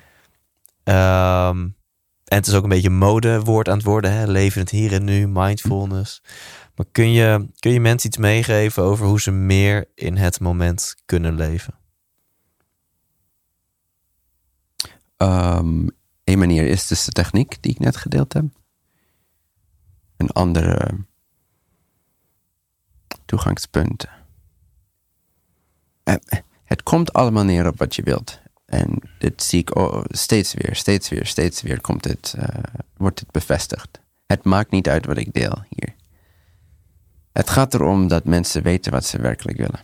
S1: Ehm, en het is ook een beetje modewoord aan het worden. Hè? Het hier en nu, mindfulness. Maar kun je, kun je mensen iets meegeven over hoe ze meer in het moment kunnen leven?
S3: Ehm een manier is dus de techniek die ik net gedeeld heb. Een andere toegangspunt. Eh, Het komt allemaal neer op wat je wilt. En dit zie ik oh, steeds weer, steeds weer, steeds weer komt dit, eh, wordt dit bevestigd. Het maakt niet uit wat ik deel hier. Het gaat erom dat mensen weten wat ze werkelijk willen.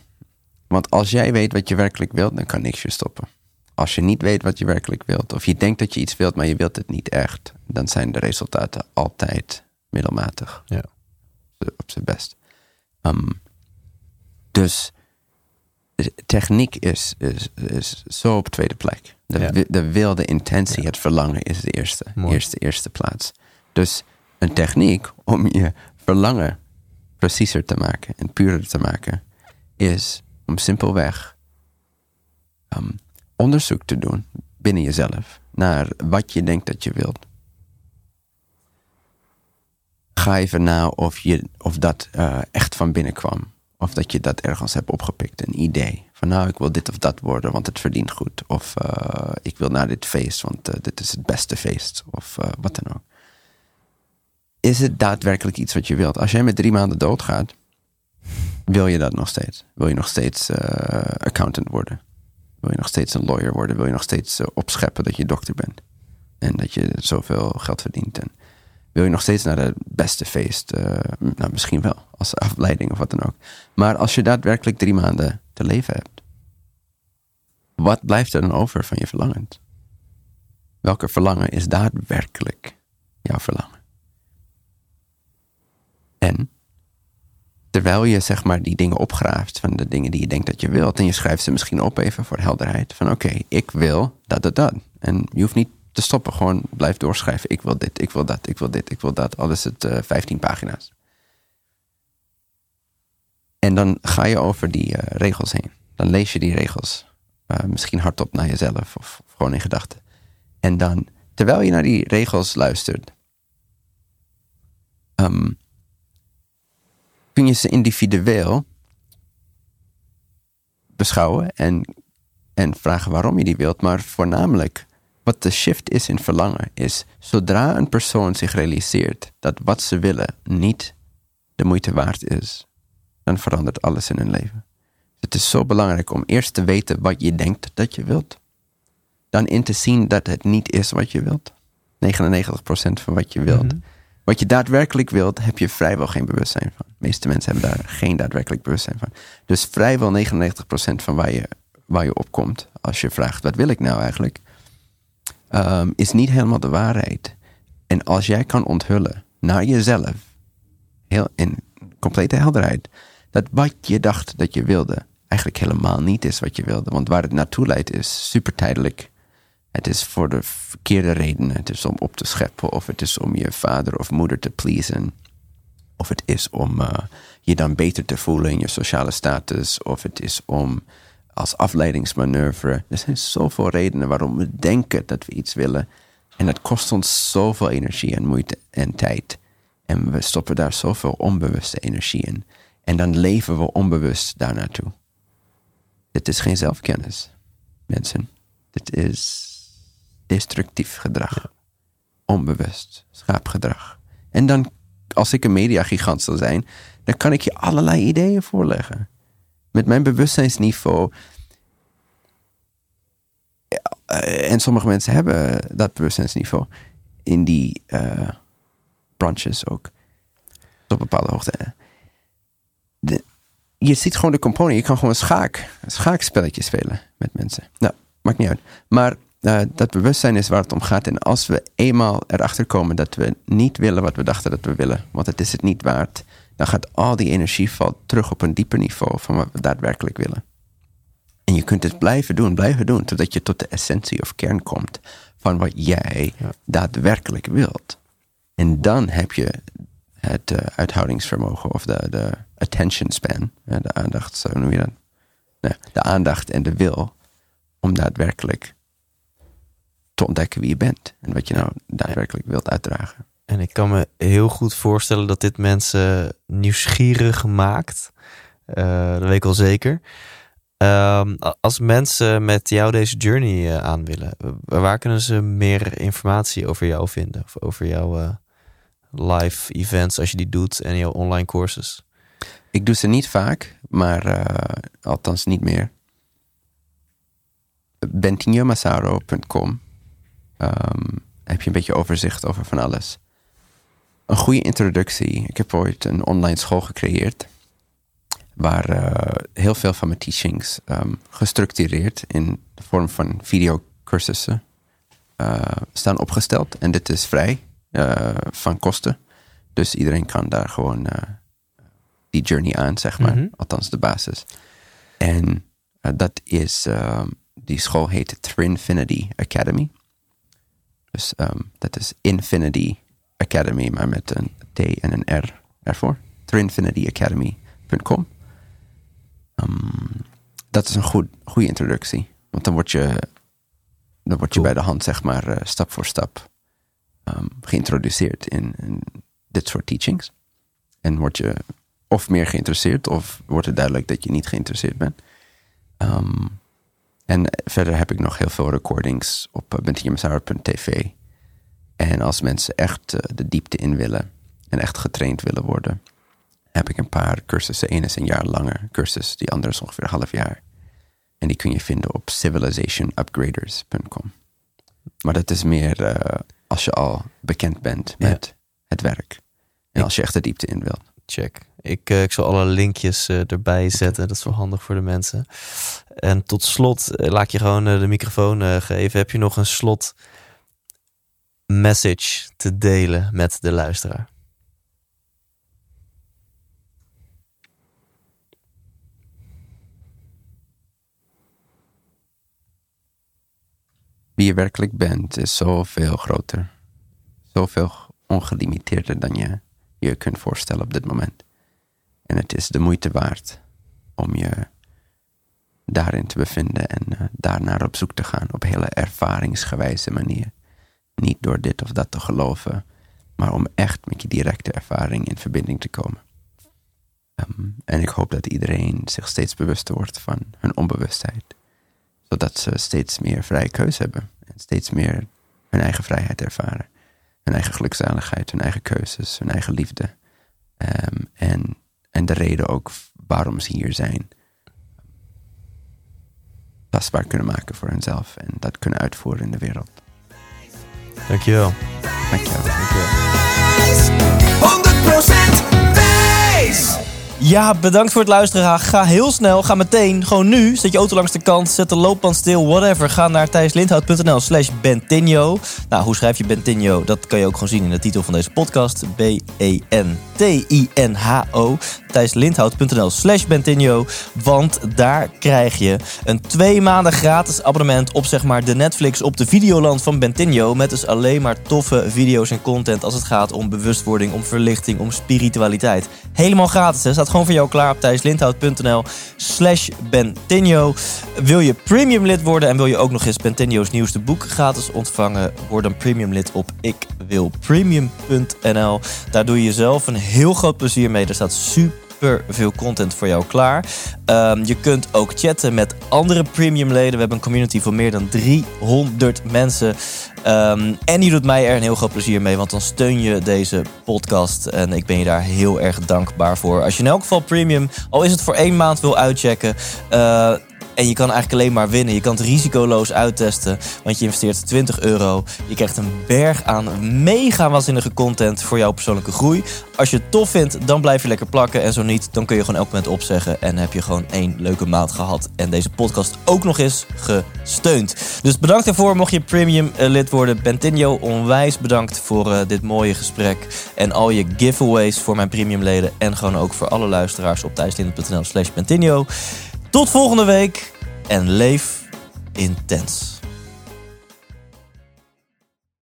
S3: Want als jij weet wat je werkelijk wilt, dan kan niks je stoppen. Als je niet weet wat je werkelijk wilt, of je denkt dat je iets wilt, maar je wilt het niet echt, dan zijn de resultaten altijd middelmatig.
S1: Ja.
S3: Op zijn best. Ehm, dus techniek is, is, is zo op tweede plek. De,
S1: Ja.
S3: de wilde intentie, het verlangen is de eerste,
S1: Mooi.
S3: eerste, eerste plaats. Dus een techniek om je verlangen preciezer te maken en purer te maken, is om simpelweg ehm, onderzoek te doen binnen jezelf naar wat je denkt dat je wilt. Ga even na of, je, of dat eh, echt van binnen kwam. Of dat je dat ergens hebt opgepikt, een idee. Van nou, ik wil dit of dat worden, want het verdient goed. Of eh, ik wil naar dit feest, want eh, dit is het beste feest. Of eh, wat dan ook. Is het daadwerkelijk iets wat je wilt? Als jij met drie maanden doodgaat, wil je dat nog steeds? Wil je nog steeds accountant worden? Wil je nog steeds een lawyer worden? Wil je nog steeds opscheppen dat je dokter bent? En dat je zoveel geld verdient? En wil je nog steeds naar het beste feest? Eh, nou, misschien wel, als afleiding of wat dan ook. Maar als je daadwerkelijk drie maanden te leven hebt, wat blijft er dan over van je verlangen? Welke verlangen is daadwerkelijk jouw verlangen? En terwijl je zeg maar die dingen opgraaft van de dingen die je denkt dat je wilt, en je schrijft ze misschien op even voor helderheid, van oké, ik wil dat, dat, dat. En je hoeft niet te stoppen, gewoon blijf doorschrijven. Ik wil dit, ik wil dat, ik wil dit, ik wil dat. Al is het eh 15 pagina's. En dan ga je over die eh, regels heen. Dan lees je die regels. Uh, misschien hardop naar jezelf of, gewoon in gedachten. En dan, terwijl je naar die regels luistert, um, kun je ze individueel beschouwen en, en vragen waarom je die wilt. Maar voornamelijk, wat de shift is in verlangen, is zodra een persoon zich realiseert dat wat ze willen niet de moeite waard is, dan verandert alles in hun leven. Het is zo belangrijk om eerst te weten wat je denkt dat je wilt. Dan in te zien dat het niet is wat je wilt. 99% van wat je wilt. Mhm. Wat je daadwerkelijk wilt, heb je vrijwel geen bewustzijn van. De meeste mensen hebben daar geen daadwerkelijk bewustzijn van. Dus vrijwel 99% van waar je, waar je op komt, als je vraagt: wat wil ik nou eigenlijk? Um, is niet helemaal de waarheid. En als jij kan onthullen naar jezelf, heel in complete helderheid, dat wat je dacht dat je wilde, eigenlijk helemaal niet is wat je wilde. Want waar het naartoe leidt is super tijdelijk. Het is voor de verkeerde redenen. Het is om op te scheppen, of het is om je vader of moeder te pleasen. Of het is om uh, je dan beter te voelen in je sociale status. Of het is om als afleidingsmanoeuvre. Er zijn zoveel redenen waarom we denken dat we iets willen. En dat kost ons zoveel energie en moeite en tijd. En we stoppen daar zoveel onbewuste energie in. En dan leven we onbewust daar naartoe. Dit is geen zelfkennis, mensen. Dit is destructief gedrag. Onbewust schaapgedrag. En dan, als ik een mediagigant zou zijn, dan kan ik je allerlei ideeën voorleggen. Met mijn bewustzijnsniveau. Eh, en sommige mensen hebben dat bewustzijnsniveau in die uh, branches ook. Tot bepaalde hoogte. Je ziet gewoon de component. Je kan gewoon een schaak, schaakspelletje spelen met mensen. Nou, maakt niet uit. Maar uh, dat bewustzijn is waar het om gaat. En als we eenmaal erachter komen dat we niet willen wat we dachten dat we willen, want het is het niet waard, dan gaat al die energie valt terug op een dieper niveau van wat we daadwerkelijk willen. En je kunt het blijven doen, blijven doen, totdat je tot de essentie of kern komt van wat jij daadwerkelijk wilt. En dan heb je het uh, uithoudingsvermogen of de, de attention span, de aandacht, zo noem je dat. Nee, de aandacht en de wil om daadwerkelijk te ontdekken wie je bent en wat je nou daadwerkelijk wilt uitdragen.
S1: En ik kan me heel goed voorstellen dat dit mensen nieuwsgierig maakt. Uh, dat weet ik wel zeker. Um, als mensen met jou deze journey uh, aan willen, waar kunnen ze meer informatie over jou vinden? Of over jouw uh, live events als je die doet en jouw online courses?
S3: Ik doe ze niet vaak, maar althans niet meer. bentinhomassaro.com um, heb je een beetje overzicht over van alles. Een goede introductie. Ik heb ooit een online school gecreëerd. Waar uh, heel veel van mijn teachings um, gestructureerd in de vorm van videocursussen uh, staan opgesteld. En dit is vrij uh, van kosten. Dus iedereen kan daar gewoon die journey aan, zeg maar. Mm -hmm. Althans, de basis. En dat is, die school heet Trinfinity Academy. Dus um, dat is Infinity Academy, maar met een T en een R ervoor. Trinfinityacademy.com. Um, ehm, dat is een goed, goede introductie. Want dan word je, dan word je bij de hand, zeg maar, uh, stap voor stap um, geïntroduceerd in, in, dit soort teachings. En word je of meer geïnteresseerd, of wordt het duidelijk dat je niet geïnteresseerd bent. Um, en verder heb ik nog heel veel recordings op uh, En als mensen echt uh, de diepte in willen en echt getraind willen worden, heb ik een paar cursussen. Eén is een jaar langer cursus, die andere is ongeveer een half jaar. En die kun je vinden op civilizationupgraders.com. Maar dat is meer uh, als je al bekend bent met ja. het werk. En als je echt de diepte in wilt.
S1: Check. Ik, uh, ik zal alle linkjes uh, erbij zetten. Dat is wel handig voor de mensen. En tot slot, laat ik je gewoon de microfoon geven. Heb je nog een slot message te delen met de luisteraar?
S3: Wie je werkelijk bent is zoveel groter. Zoveel ongelimiteerder dan je je kunt voorstellen op dit moment. En het is de moeite waard om je daarin te bevinden en uh, daarnaar op zoek te gaan op hele ervaringsgewijze manier. Niet door dit of dat te geloven, maar om echt met je directe ervaring in verbinding te komen. Um, en ik hoop dat iedereen zich steeds bewuster wordt van hun onbewustheid, zodat ze steeds meer vrije keuze hebben en steeds meer hun eigen vrijheid ervaren, hun eigen gelukzaligheid, hun eigen keuzes, hun eigen liefde. Um, en, en de reden ook waarom ze hier zijn tastbaar kunnen maken voor hunzelf en dat kunnen uitvoeren in de wereld.
S1: Dankjewel.
S3: Dankjewel.
S1: Dankjewel. 100% wijs! Ja, bedankt voor het luisteren. Ga heel snel, ga meteen, gewoon nu. Zet je auto langs de kant, zet de loopband stil, whatever. Ga naar thijslindhout.nl slash Bentinho. Nou, hoe schrijf je Bentinho? Dat kan je ook gewoon zien in de titel van deze podcast. B-E-N-T-I-N-H-O. thijslindhout.nl slash Bentinho. Want daar krijg je een twee maanden gratis abonnement op zeg maar de Netflix op de Videoland van Bentinho. Met dus alleen maar toffe video's en content als het gaat om bewustwording, om verlichting, om spiritualiteit. Helemaal gratis, hè? Staat gewoon voor jou klaar op thijslindhout.nl slash Bentinho. Wil je premium lid worden en wil je ook nog eens Bentinho's nieuwste boek gratis ontvangen? Word dan premium lid op ikwilpremium.nl. Daar doe je jezelf een heel groot plezier mee. Er staat super veel content voor jou klaar. Um, je kunt ook chatten met andere premiumleden. We hebben een community van meer dan 300 mensen. Um, en je doet mij er een heel groot plezier mee, want dan steun je deze podcast. En ik ben je daar heel erg dankbaar voor. Als je in elk geval premium, al is het voor één maand, wil uitchecken. Uh, en je kan eigenlijk alleen maar winnen. Je kan het risicoloos uittesten, want je investeert 20 euro. Je krijgt een berg aan mega waanzinnige content voor jouw persoonlijke groei. Als je het tof vindt, dan blijf je lekker plakken. En zo niet, dan kun je gewoon elk moment opzeggen. En heb je gewoon één leuke maand gehad. En deze podcast ook nog eens gesteund. Dus bedankt daarvoor. Mocht je premium eh, lid worden, Bentinho, onwijs bedankt voor uh, dit mooie gesprek. En al je giveaways voor mijn premium leden. En gewoon ook voor alle luisteraars op thijslinden.nl slash Bentinho. Tot volgende week en leef intens.